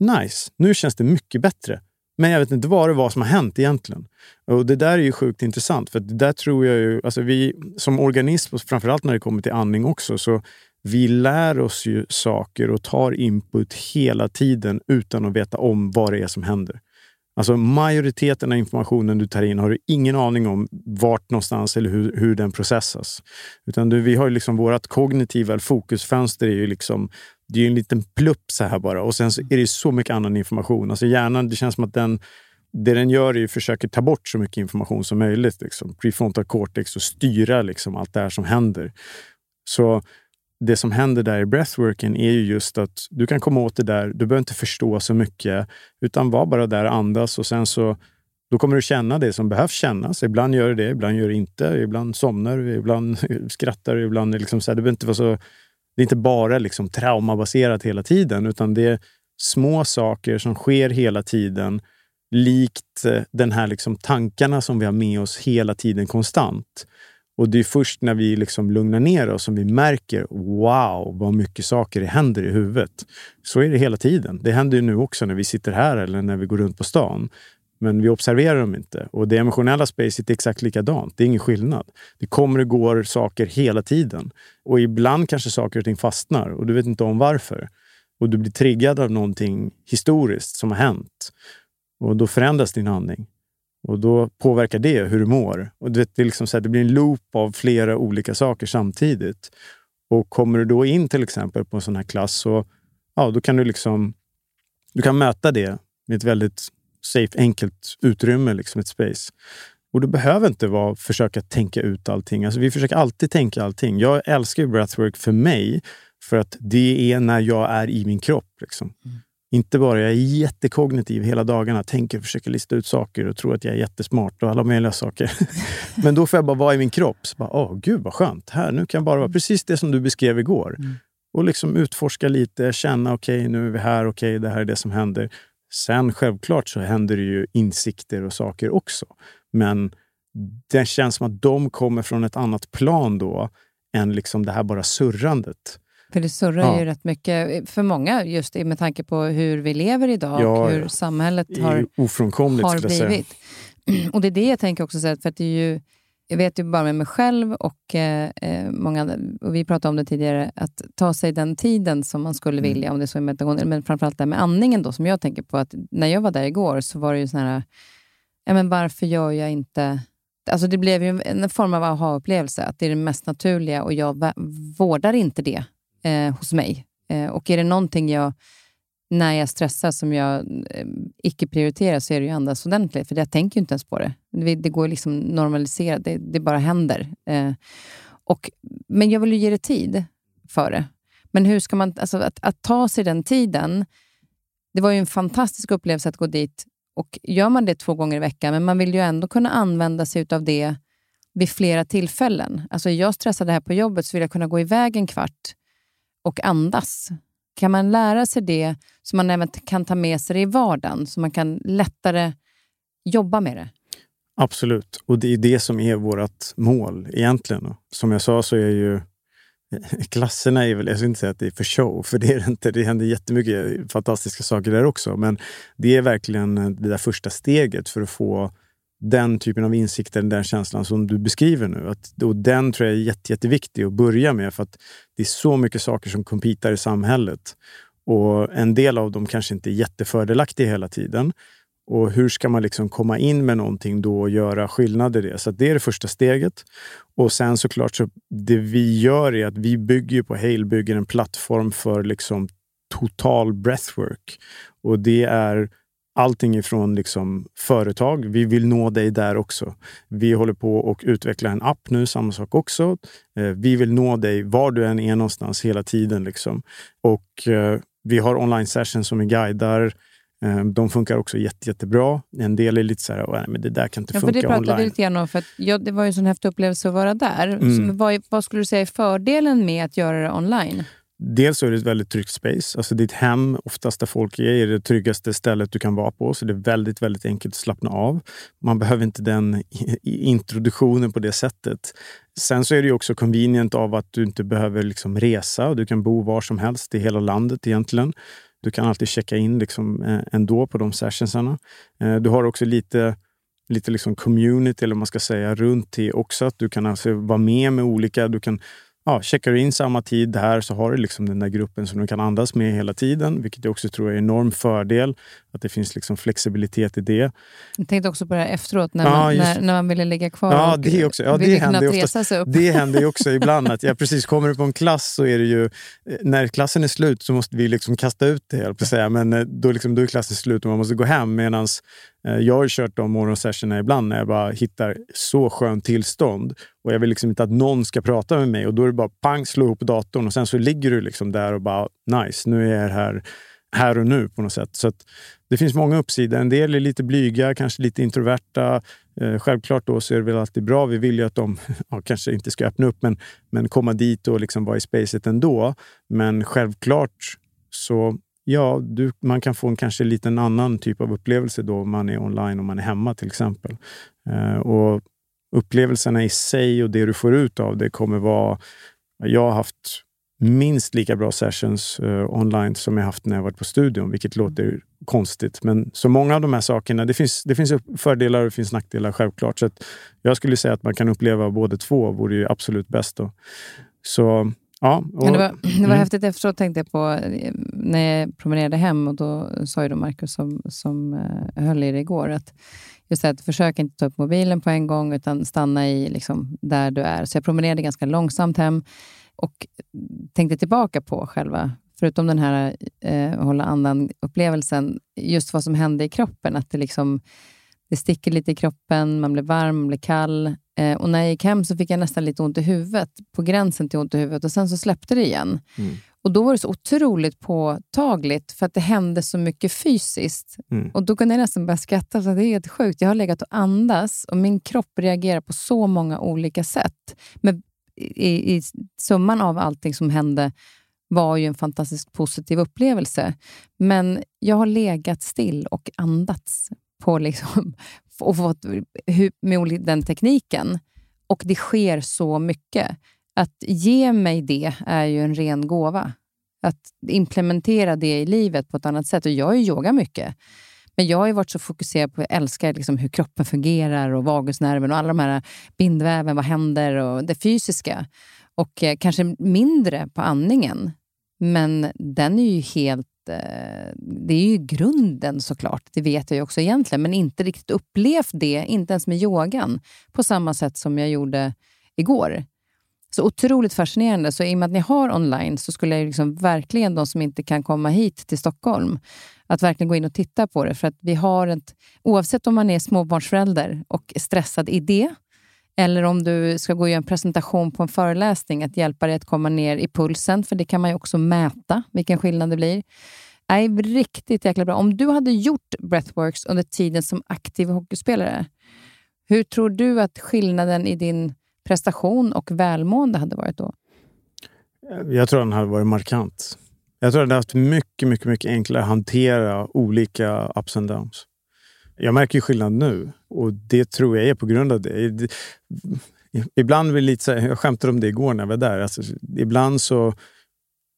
nice, nu känns det mycket bättre. Men jag vet inte vad det var som har hänt egentligen. Och Det där är ju sjukt intressant. För det där tror jag ju, alltså vi som organism, och framförallt när det kommer till andning också, så vi lär oss ju saker och tar input hela tiden utan att veta om vad det är som händer. Alltså majoriteten av informationen du tar in har du ingen aning om vart någonstans eller hur, hur den processas. Utan du, vi har ju liksom vårt kognitiva fokusfönster är ju liksom det är en liten plupp så här bara och sen så är det så mycket annan information. Alltså hjärnan, det känns som att den det den gör är att försöka ta bort så mycket information som möjligt. Liksom. Prefrontal cortex och styra liksom allt det här som händer. Så det som händer där i breathworken är ju just att du kan komma åt det där. Du behöver inte förstå så mycket, utan var bara där och andas och sen så då kommer du känna det som behövs kännas. Ibland gör du det, ibland gör du inte. Ibland somnar du, ibland [laughs] skrattar du. Ibland liksom så här, det, behöver inte vara så, det är inte bara liksom traumabaserat hela tiden, utan det är små saker som sker hela tiden likt eh, den här liksom tankarna som vi har med oss hela tiden konstant. Och det är först när vi liksom lugnar ner oss som vi märker wow, vad mycket saker det händer i huvudet. Så är det hela tiden. Det händer ju nu också när vi sitter här eller när vi går runt på stan. Men vi observerar dem inte. Och det emotionella spacet är exakt likadant. Det är ingen skillnad. Det kommer och går saker hela tiden. Och ibland kanske saker och ting fastnar och du vet inte om varför. Och du blir triggad av någonting historiskt som har hänt. Och då förändras din andning. Och då påverkar det hur du mår. Och det, det, är liksom så här, det blir en loop av flera olika saker samtidigt. Och kommer du då in till exempel på en sån här klass så ja, då kan du liksom du kan möta det med ett väldigt safe, enkelt utrymme, liksom ett space. Och du behöver inte vara, försöka tänka ut allting. Alltså, vi försöker alltid tänka allting. Jag älskar breathwork för mig för att det är när jag är i min kropp. Liksom. Inte bara jag är jättekognitiv hela dagarna, tänker och försöker lista ut saker och tror att jag är jättesmart och alla möjliga saker. [laughs] Men då får jag bara vara i min kropp. Så bara, Åh, gud vad skönt. Här, nu kan jag bara vara precis det som du beskrev igår. Och liksom utforska lite, känna okej, okay, nu är vi här, okej, okay, det här är det som händer. Sen självklart så händer det ju insikter och saker också. Men det känns som att de kommer från ett annat plan då än liksom det här bara surrandet. För det surrar Ja. ju rätt mycket för många, just med tanke på hur vi lever idag Ja, och hur ja. samhället har ofrånkomligt har blivit. [clears throat] Och det är det jag tänker också, för att det är ju, jag vet ju bara med mig själv och eh, eh, många och vi pratade om det tidigare, att ta sig den tiden som man skulle Mm. vilja, om det är så i meditation, men framförallt det här med andningen då, som jag tänker på, att när jag var där igår så var det ju sån här, ja men varför gör jag inte Alltså det blev ju en- form av aha-upplevelse, att det är det mest naturliga och jag vårdar inte det eh, hos mig. Eh, och är det någonting jag, när jag stressar, som jag eh, icke prioriterar så är det ju andas ordentligt, för jag tänker ju inte ens på det. Det, det går liksom normalisera, det, det bara händer. Eh, och, men jag vill ju ge det tid för det. Men hur ska man, alltså att, att ta sig den tiden, det var ju en fantastisk upplevelse att gå dit. Och Gör man det två gånger i veckan, men man vill ju ändå kunna använda sig av det vid flera tillfällen. Alltså är jag stressad här på jobbet så vill jag kunna gå iväg en kvart och andas kan man lära sig det så man även kan ta med sig det i vardagen, så man kan lättare jobba med det? Absolut, och det är det som är vårt mål egentligen. Som jag sa så är ju eh, [laughs] klasserna är väl, jag ska inte säga att det är för show, för det är det inte. Det händer jättemycket fantastiska saker där också. Men det är verkligen eh, det där första steget för att få den typen av insikter, den känslan som du beskriver nu. Att, och den tror jag är jätte, jätteviktig att börja med för att det är så mycket saker som kompitar i samhället. Och en del av dem kanske inte är jättefördelaktiga hela tiden. Och hur ska man liksom komma in med någonting då och göra skillnad i det? Så det är det första steget. Och sen såklart, så det vi gör är att vi bygger på Hale bygger en plattform för liksom total breathwork. Och det är allting ifrån liksom företag. Vi vill nå dig där också. Vi håller på och utvecklar en app nu, samma sak också. Eh, vi vill nå dig var du än är någonstans hela tiden. Liksom. Och eh, vi har online sessions som är guidar. Eh, de funkar också jätte, jättebra. En del är lite så här, men det där kan inte ja, funka för det online. Vi lite grann om, för ja, det var ju en sån häftig upplevelse att vara där. Mm. vad, vad, skulle du säga är fördelen med att göra det online? Dels är det ett väldigt tryggt space. Alltså ditt hem, oftast där folk är, är det tryggaste stället du kan vara på. Så det är väldigt, väldigt enkelt att slappna av. Man behöver inte den introduktionen på det sättet. Sen så är det också convenient av att du inte behöver liksom resa. Du kan bo var som helst i hela landet egentligen. Du kan alltid checka in liksom eh, ändå på de sessionsarna. Eh, du har också lite lite liksom community, eller man ska säga, runt till också. Att du kan alltså vara med med olika... Du kan ja, checkar du in samma tid här så har du liksom den där gruppen som du kan andas med hela tiden, vilket jag också tror är en enorm fördel. Att det finns liksom flexibilitet i det. Jag tänkte också på det här efteråt, när, ja, man, när, när, man ville ligga kvar ja, och det också. Ja, det sig upp. Det händer ju också [laughs] ibland. att jag precis Kommer du på en klass så är det ju... När klassen är slut så måste vi liksom kasta ut det, jag säga. Men eh, då, liksom, då är klassen slut och man måste gå hem. Medan eh, Eh, jag har kört de morgonsessionerna ibland när jag bara hittar så skönt tillstånd och jag vill liksom inte att någon ska prata med mig. Och Då är det bara pang, slå ihop datorn och sen så ligger du liksom där och bara nice, nu är jag här, här och nu på något sätt. Så det finns många uppsidor. En del är lite blyga, kanske lite introverta. Eh, självklart då så är det väl alltid bra. Vi vill ju att de [laughs] ja, kanske inte ska öppna upp, men, men komma dit och liksom vara i spacet ändå. Men självklart så Ja, du, man kan få en kanske lite annan typ av upplevelse då om man är online och man är hemma till exempel. Eh, och upplevelserna i sig och det du får ut av det kommer vara... Jag har haft minst lika bra sessions uh, online som jag haft när jag varit på studion, vilket låter konstigt. Men så många av de här sakerna, det finns, det finns fördelar och det finns nackdelar självklart. Så jag skulle säga att man kan uppleva båda två, vore ju absolut bäst. Då. Så Ja, och, det var, det var mm. häftigt efteråt tänkte jag på när jag promenerade hem och då sa ju då Marcus som, som uh, höll i det igår att just det att försök inte ta upp mobilen på en gång utan stanna i liksom, där du är. Så jag promenerade ganska långsamt hem och tänkte tillbaka på själva, förutom den här uh, hålla andan-upplevelsen, just vad som hände i kroppen. Att det liksom det sticker lite i kroppen, man blir varm, man blir kall. Eh, och när jag gick hem så fick jag nästan lite ont i huvudet, på gränsen till ont i huvudet. Och Sen så släppte det igen. Mm. Och Då var det så otroligt påtagligt, för att det hände så mycket fysiskt. Mm. Och Då kunde jag nästan börja skratta, för det är helt sjukt. Jag har legat och andas och min kropp reagerar på så många olika sätt. Men i, i summan av allting som hände var ju en fantastiskt positiv upplevelse. Men jag har legat still och andats på liksom, [laughs] och fått med den tekniken. Och det sker så mycket. Att ge mig det är ju en ren gåva. Att implementera det i livet på ett annat sätt. Och Jag ju yoga mycket. Men jag har varit så fokuserad på att älska liksom hur kroppen fungerar och vagusnerven och alla de här bindväven, vad händer och det fysiska. Och eh, kanske mindre på andningen. Men den är ju helt Eh, det är ju grunden såklart, det vet jag ju också egentligen, men inte riktigt upplevt det, inte ens med yogan, på samma sätt som jag gjorde igår. Så otroligt fascinerande. Så i och med att ni har online så skulle jag liksom verkligen, de som inte kan komma hit till Stockholm, att verkligen gå in och titta på det. För att vi har ett, oavsett om man är småbarnsförälder och stressad i det, eller om du ska gå och göra en presentation på en föreläsning, att hjälpa dig att komma ner i pulsen, för det kan man ju också mäta vilken skillnad det blir. Nej, riktigt jäkla bra. Om du hade gjort breathworks under tiden som aktiv hockeyspelare, hur tror du att skillnaden i din prestation och välmående hade varit då? Jag tror den hade varit markant. Jag tror den hade haft mycket, mycket, mycket enklare att hantera olika ups and downs. Jag märker ju skillnad nu och det tror jag är på grund av det. Ibland vill lite så här, jag skämtade om det igår när jag var där. Alltså, ibland så,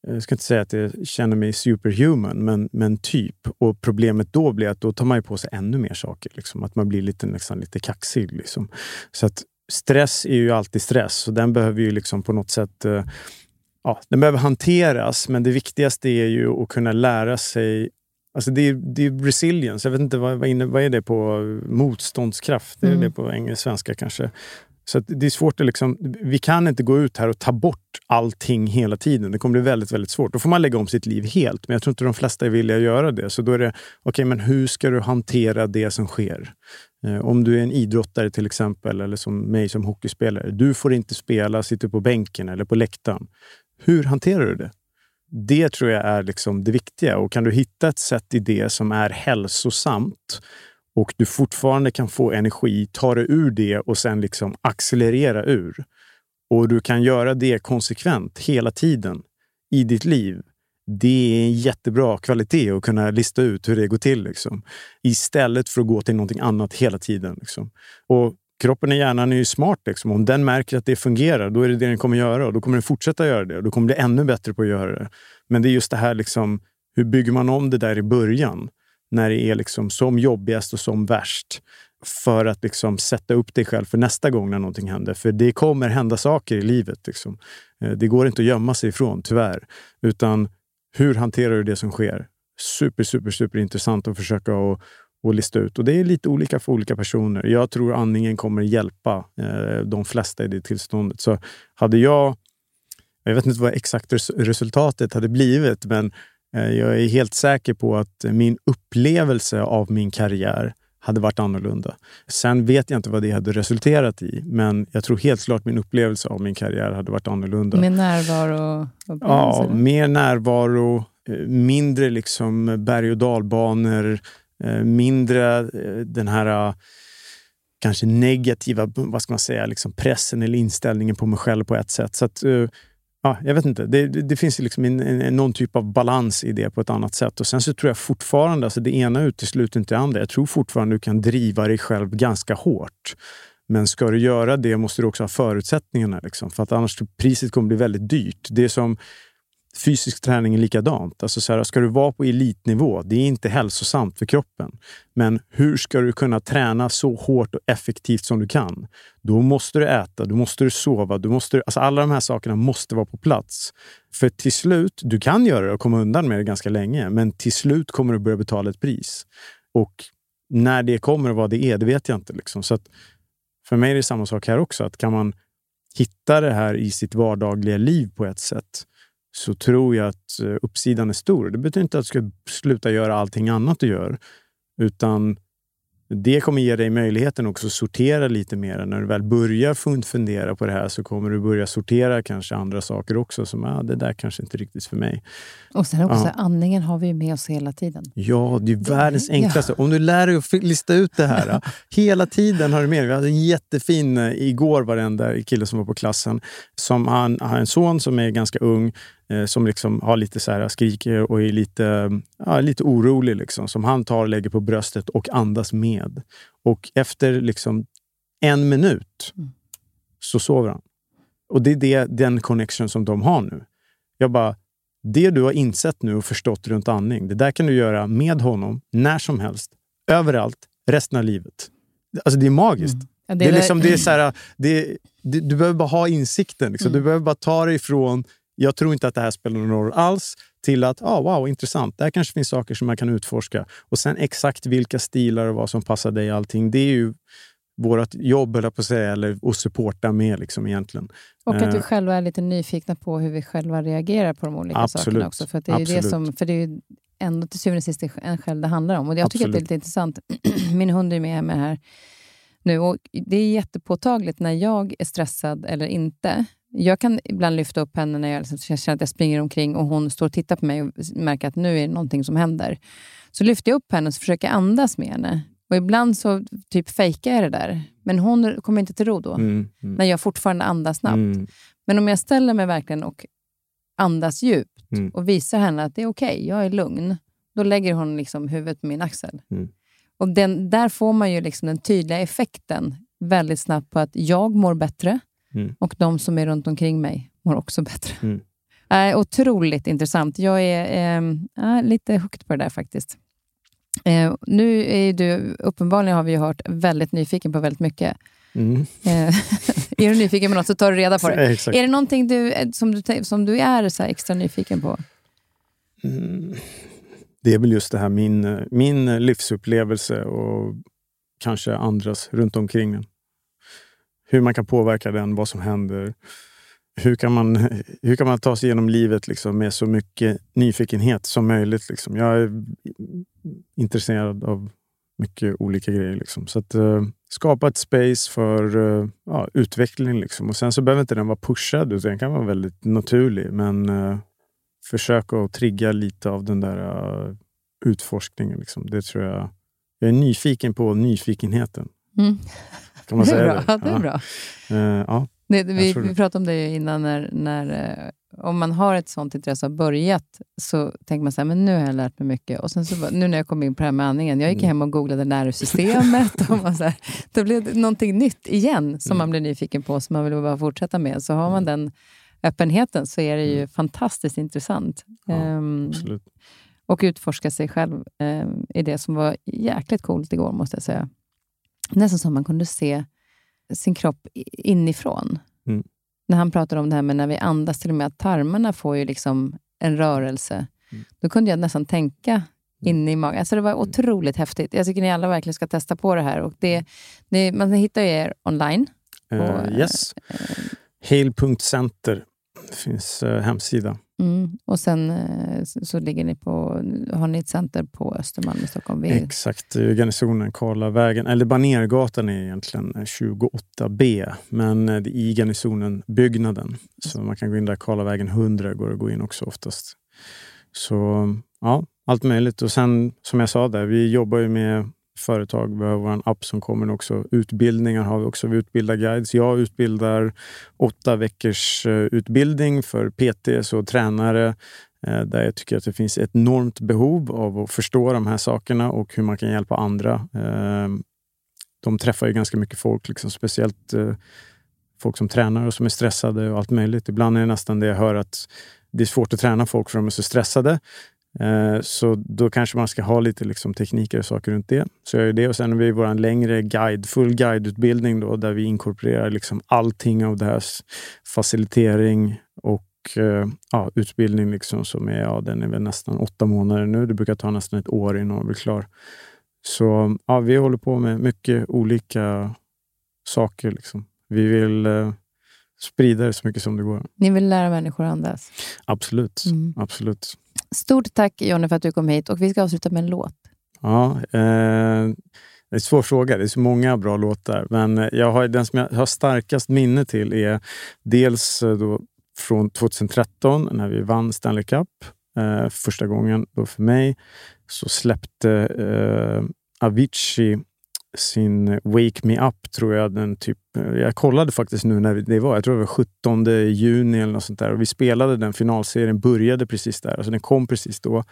eh, jag ska inte säga att jag känner mig superhuman, men, men typ. Och problemet då blir att då tar man ju på sig ännu mer saker. Liksom. Att man blir lite, nästan lite kaxig. Liksom. Så att stress är ju alltid stress och den behöver ju liksom på något sätt eh, ja, den behöver hanteras, men det viktigaste är ju att kunna lära sig Alltså det, är, det är resilience. Jag vet inte, vad, vad, inne, vad är det på motståndskraft? Mm. Är det på engelska, svenska kanske? Så det är svårt att liksom, vi kan inte gå ut här och ta bort allting hela tiden. Det kommer bli väldigt, väldigt svårt. Då får man lägga om sitt liv helt. Men jag tror inte de flesta är villiga att göra det. Så då är det, okej, okay, men hur ska du hantera det som sker? Eh, om du är en idrottare till exempel, eller som mig som hockeyspelare. Du får inte spela, sitta på bänken eller på läktaren. Hur hanterar du det? Det tror jag är liksom det viktiga. Och kan du hitta ett sätt i det som är hälsosamt och du fortfarande kan få energi, ta dig ur det och sen liksom accelerera ur. Och du kan göra det konsekvent hela tiden i ditt liv. Det är en jättebra kvalitet att kunna lista ut hur det går till. Liksom. Istället för att gå till någonting annat hela tiden. Liksom. Och kroppen och hjärnan är ju smart. Liksom. Om den märker att det fungerar, då är det det den kommer göra. Och då kommer den fortsätta göra det. Och då kommer den bli ännu bättre på att göra det. Men det är just det här, liksom, hur bygger man om det där i början? När det är liksom som jobbigast och som värst. För att liksom sätta upp dig själv för nästa gång när någonting händer. För det kommer hända saker i livet. Liksom. Eh, det går inte att gömma sig ifrån, tyvärr. Utan hur hanterar du det som sker? Super, super, super intressant att försöka och, och lista ut. Och Det är lite olika för olika personer. Jag tror andningen kommer hjälpa eh, de flesta i det tillståndet. Så hade jag... Jag vet inte vad exakt resultatet hade blivit, men eh, jag är helt säker på att min upplevelse av min karriär hade varit annorlunda. Sen vet jag inte vad det hade resulterat i, men jag tror helt klart min upplevelse av min karriär hade varit annorlunda. Med närvaro? Ja, mer närvaro, mindre liksom berg och dalbanor, Eh, mindre eh, den här eh, kanske negativa vad ska man säga, liksom pressen eller inställningen på mig själv på ett sätt. Så att, ja, jag vet inte. Det, det, det finns liksom en, en, någon typ av balans i det på ett annat sätt. Och Sen så tror jag fortfarande, alltså det ena utesluter inte det andra. Jag tror fortfarande du kan driva dig själv ganska hårt. Men ska du göra det måste du också ha förutsättningarna. Liksom, för att annars priset kommer bli väldigt dyrt. Det är som fysisk träning är likadant. Alltså så här, ska du vara på elitnivå, det är inte hälsosamt för kroppen. Men hur ska du kunna träna så hårt och effektivt som du kan? Då måste du äta, då måste du sova. Du måste, alltså alla de här sakerna måste vara på plats. För till slut, du kan göra det och komma undan med det ganska länge, men till slut kommer du börja betala ett pris. Och när det kommer och vad det är, det vet jag inte. Liksom. Så för mig är det samma sak här också. Att kan man hitta det här i sitt vardagliga liv på ett sätt, så tror jag att eh, uppsidan är stor. Det betyder inte att du ska sluta göra allting annat du gör, utan det kommer ge dig möjligheten också att sortera lite mer. När du väl börjar fundera på det här så kommer du börja sortera kanske andra saker också. Som ah, det där kanske inte riktigt för mig. Och sen också, ja. andningen har vi med oss hela tiden. Ja, det är världens enklaste. Ja. Om du lär dig att lista ut det här. [laughs] hela tiden har du med dig. Vi hade en jättefin, eh, igår var det en där kille som var på klassen. Som han har en son som är ganska ung som liksom har lite så här, skriker och är lite, ja, lite orolig. Liksom, som han tar och lägger på bröstet och andas med. Och efter liksom en minut mm. så sover han. Och det är det, den connection som de har nu. Jag bara, det du har insett nu och förstått runt andning, det där kan du göra med honom när som helst, överallt, resten av livet. Alltså det är magiskt. Mm. Ja, det, är det, är liksom, det är så här, det, det, du behöver bara ha insikten. Liksom. Mm. Du behöver bara ta dig ifrån jag tror inte att det här spelar någon roll alls, till att ah, wow, intressant, där kanske finns saker som man kan utforska. Och sen exakt vilka stilar och vad som passar dig, allting, det är ju vårt jobb, eller på att säga, eller att supporta med liksom, egentligen. Och att vi eh. själva är lite nyfikna på hur vi själva reagerar på de olika Absolut. sakerna också. För det är Absolut. det som, för det är ju ändå till syvende och sist en själv det handlar om. Och jag tycker Absolut. att det är lite intressant. [clears throat] Min hund är med mig här nu och det är jättepåtagligt när jag är stressad eller inte. Jag kan ibland lyfta upp henne när jag liksom känner att jag springer omkring och hon står och tittar på mig och märker att nu är det någonting som händer. Så lyfter jag upp henne och försöker andas med henne. Och Ibland så typ fejkar jag det där, men hon kommer inte till ro då. Mm, mm. När jag fortfarande andas snabbt. Mm. Men om jag ställer mig verkligen och andas djupt Mm. och visar henne att det är okej, jag är lugn, då lägger hon liksom huvudet på min axel. Mm. Och den, där får man ju liksom den tydliga effekten väldigt snabbt på att jag mår bättre Mm. och de som är runt omkring mig mår också bättre. Mm. [laughs] Äh, otroligt intressant. Jag är ja, lite hooked på det där faktiskt. Eh, nu är du, uppenbarligen har vi hört, väldigt nyfiken på väldigt mycket. Mm. Eh, [laughs] är du nyfiken på något så tar du reda på det. Eh, [laughs] Exakt. Är det någonting du, eh, som, du, som du är så extra nyfiken på? Mm. Det är väl just det här min, min livsupplevelse och kanske andras runt omkring den. Hur man kan påverka den, vad som händer. Hur kan man, hur kan man ta sig igenom livet liksom med så mycket nyfikenhet som möjligt? Liksom. Jag är intresserad av mycket olika grejer. Liksom. Så att uh, skapa ett space för uh, ja, utveckling. Liksom. Och Sen så behöver inte den vara pushad, utan den kan vara väldigt naturlig. Men uh, försök att trigga lite av den där uh, utforskningen. Liksom. Det tror jag. Jag är nyfiken på nyfikenheten. Mm. Kan man det är säga bra. det? Ja, det är bra. Eh, ja. Det, vi, vi pratade om det ju innan, när, när, eh, om man har ett sånt intresse och har börjat, så tänker man så här, men nu har jag lärt mig mycket. Och sen så, nu när jag kom in på det här med andningen, jag gick Mm. hem och googlade nervsystemet. och man så här, [laughs] då blev det någonting nytt igen som Mm. man blir nyfiken på, som man vill bara fortsätta med. Så har man den öppenheten så är det ju fantastiskt intressant. Mm. Ja, Ehm, Absolut. och utforska sig själv eh, är det som var jäkligt coolt igår, måste jag säga. Nästan som man kunde se sin kropp inifrån. Mm. När han pratade om det här med när vi andas, till och med att tarmarna får ju liksom en rörelse. Mm. Då kunde jag nästan tänka inne i magen. Alltså det var otroligt häftigt. Jag tycker ni alla verkligen ska testa på det här. Och det, det, man hittar ju er online. Eh, och, yes. Hail.center. Det finns eh, hemsida. Mm. Och sen eh, så ligger ni på, har ni ett center på Östermalm i Stockholm. Vid, Exakt, i garnisonen Karlavägen. Eller Banergatan är egentligen eh, 28B, men eh, det är i garnisonen byggnaden. Så man kan gå in där, Karlavägen 100 går att gå in också oftast. Så ja, allt möjligt. Och sen som jag sa där, vi jobbar ju med företag. behöver en vår app som kommer också. Utbildningar har vi också. Vi utbildar guides. Jag utbildar åtta veckors eh, utbildning för PTs och tränare eh, där jag tycker att det finns ett enormt behov av att förstå de här sakerna och hur man kan hjälpa andra. Ehm, de träffar ju ganska mycket folk, liksom, speciellt eh, folk som tränar och som är stressade och allt möjligt. Ibland är det nästan det jag hör att det är svårt att träna folk för de är så stressade. Eh, Så då kanske man ska ha lite liksom tekniker och saker runt det. Så jag gör det. Och sen har vi vår längre guide, full guideutbildning då, där vi inkorporerar liksom allting av det här. Facilitering och eh, ja, utbildning liksom som är, ja, den är väl nästan åtta månader nu. Det brukar ta nästan ett år innan man blir klar. Så ja, vi håller på med mycket olika saker. Liksom. Vi vill eh, sprida det så mycket som det går. Ni vill lära människor att andas. Absolut. Mm. Absolut. Stort tack Jonny för att du kom hit och vi ska avsluta med en låt. Ja, eh, det är en svår fråga. Det är så många bra låtar. Men eh, jag har, den som jag har starkast minne till är dels eh, då från 2013 när vi vann Stanley Cup. Eh, första gången då för mig så släppte eh, Avicii sin Wake Me Up, tror jag. Den typ, jag kollade faktiskt nu när det var. Jag tror det var 17 juni eller något sånt där. Och vi spelade den finalserien, började precis där. Alltså den kom precis då.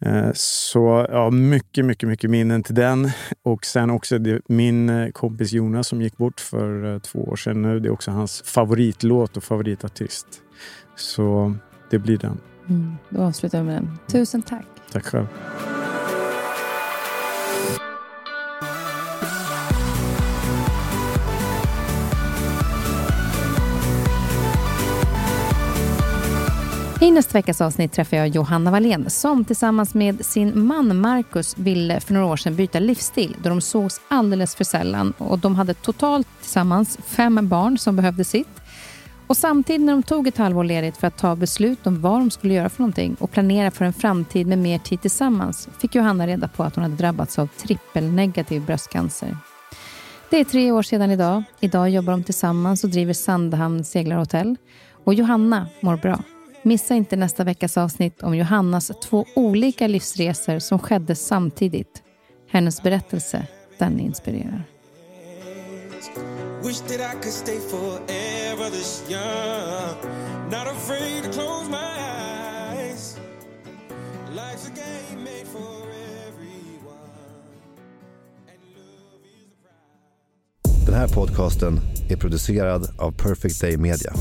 Eh, Så ja, mycket, mycket, mycket minnen till den. Och sen också det, min eh, kompis Jonas som gick bort för eh, två år sedan nu. Det är också hans favoritlåt och favoritartist. Så det blir den. Mm, då avslutar vi med den. Tusen tack. Tack själv. I nästa veckas avsnitt träffar jag Johanna Wallén som tillsammans med sin man Marcus ville för några år sedan byta livsstil då de sågs alldeles för sällan och de hade totalt tillsammans fem barn som behövde sitt. Och samtidigt när de tog ett halvår ledigt för att ta beslut om vad de skulle göra för någonting och planera för en framtid med mer tid tillsammans fick Johanna reda på att hon hade drabbats av trippelnegativ bröstcancer. Det är tre år sedan idag. Idag jobbar de tillsammans och driver Sandhamn seglarhotell. Och Johanna mår bra. Missa inte nästa veckas avsnitt om Johannas två olika livsresor som skedde samtidigt. Hennes berättelse, den inspirerar. Wish that I could stay forever this young. Not afraid to close my eyes. Life's a game made for everyone. Den här podcasten är producerad av Perfect Day Media.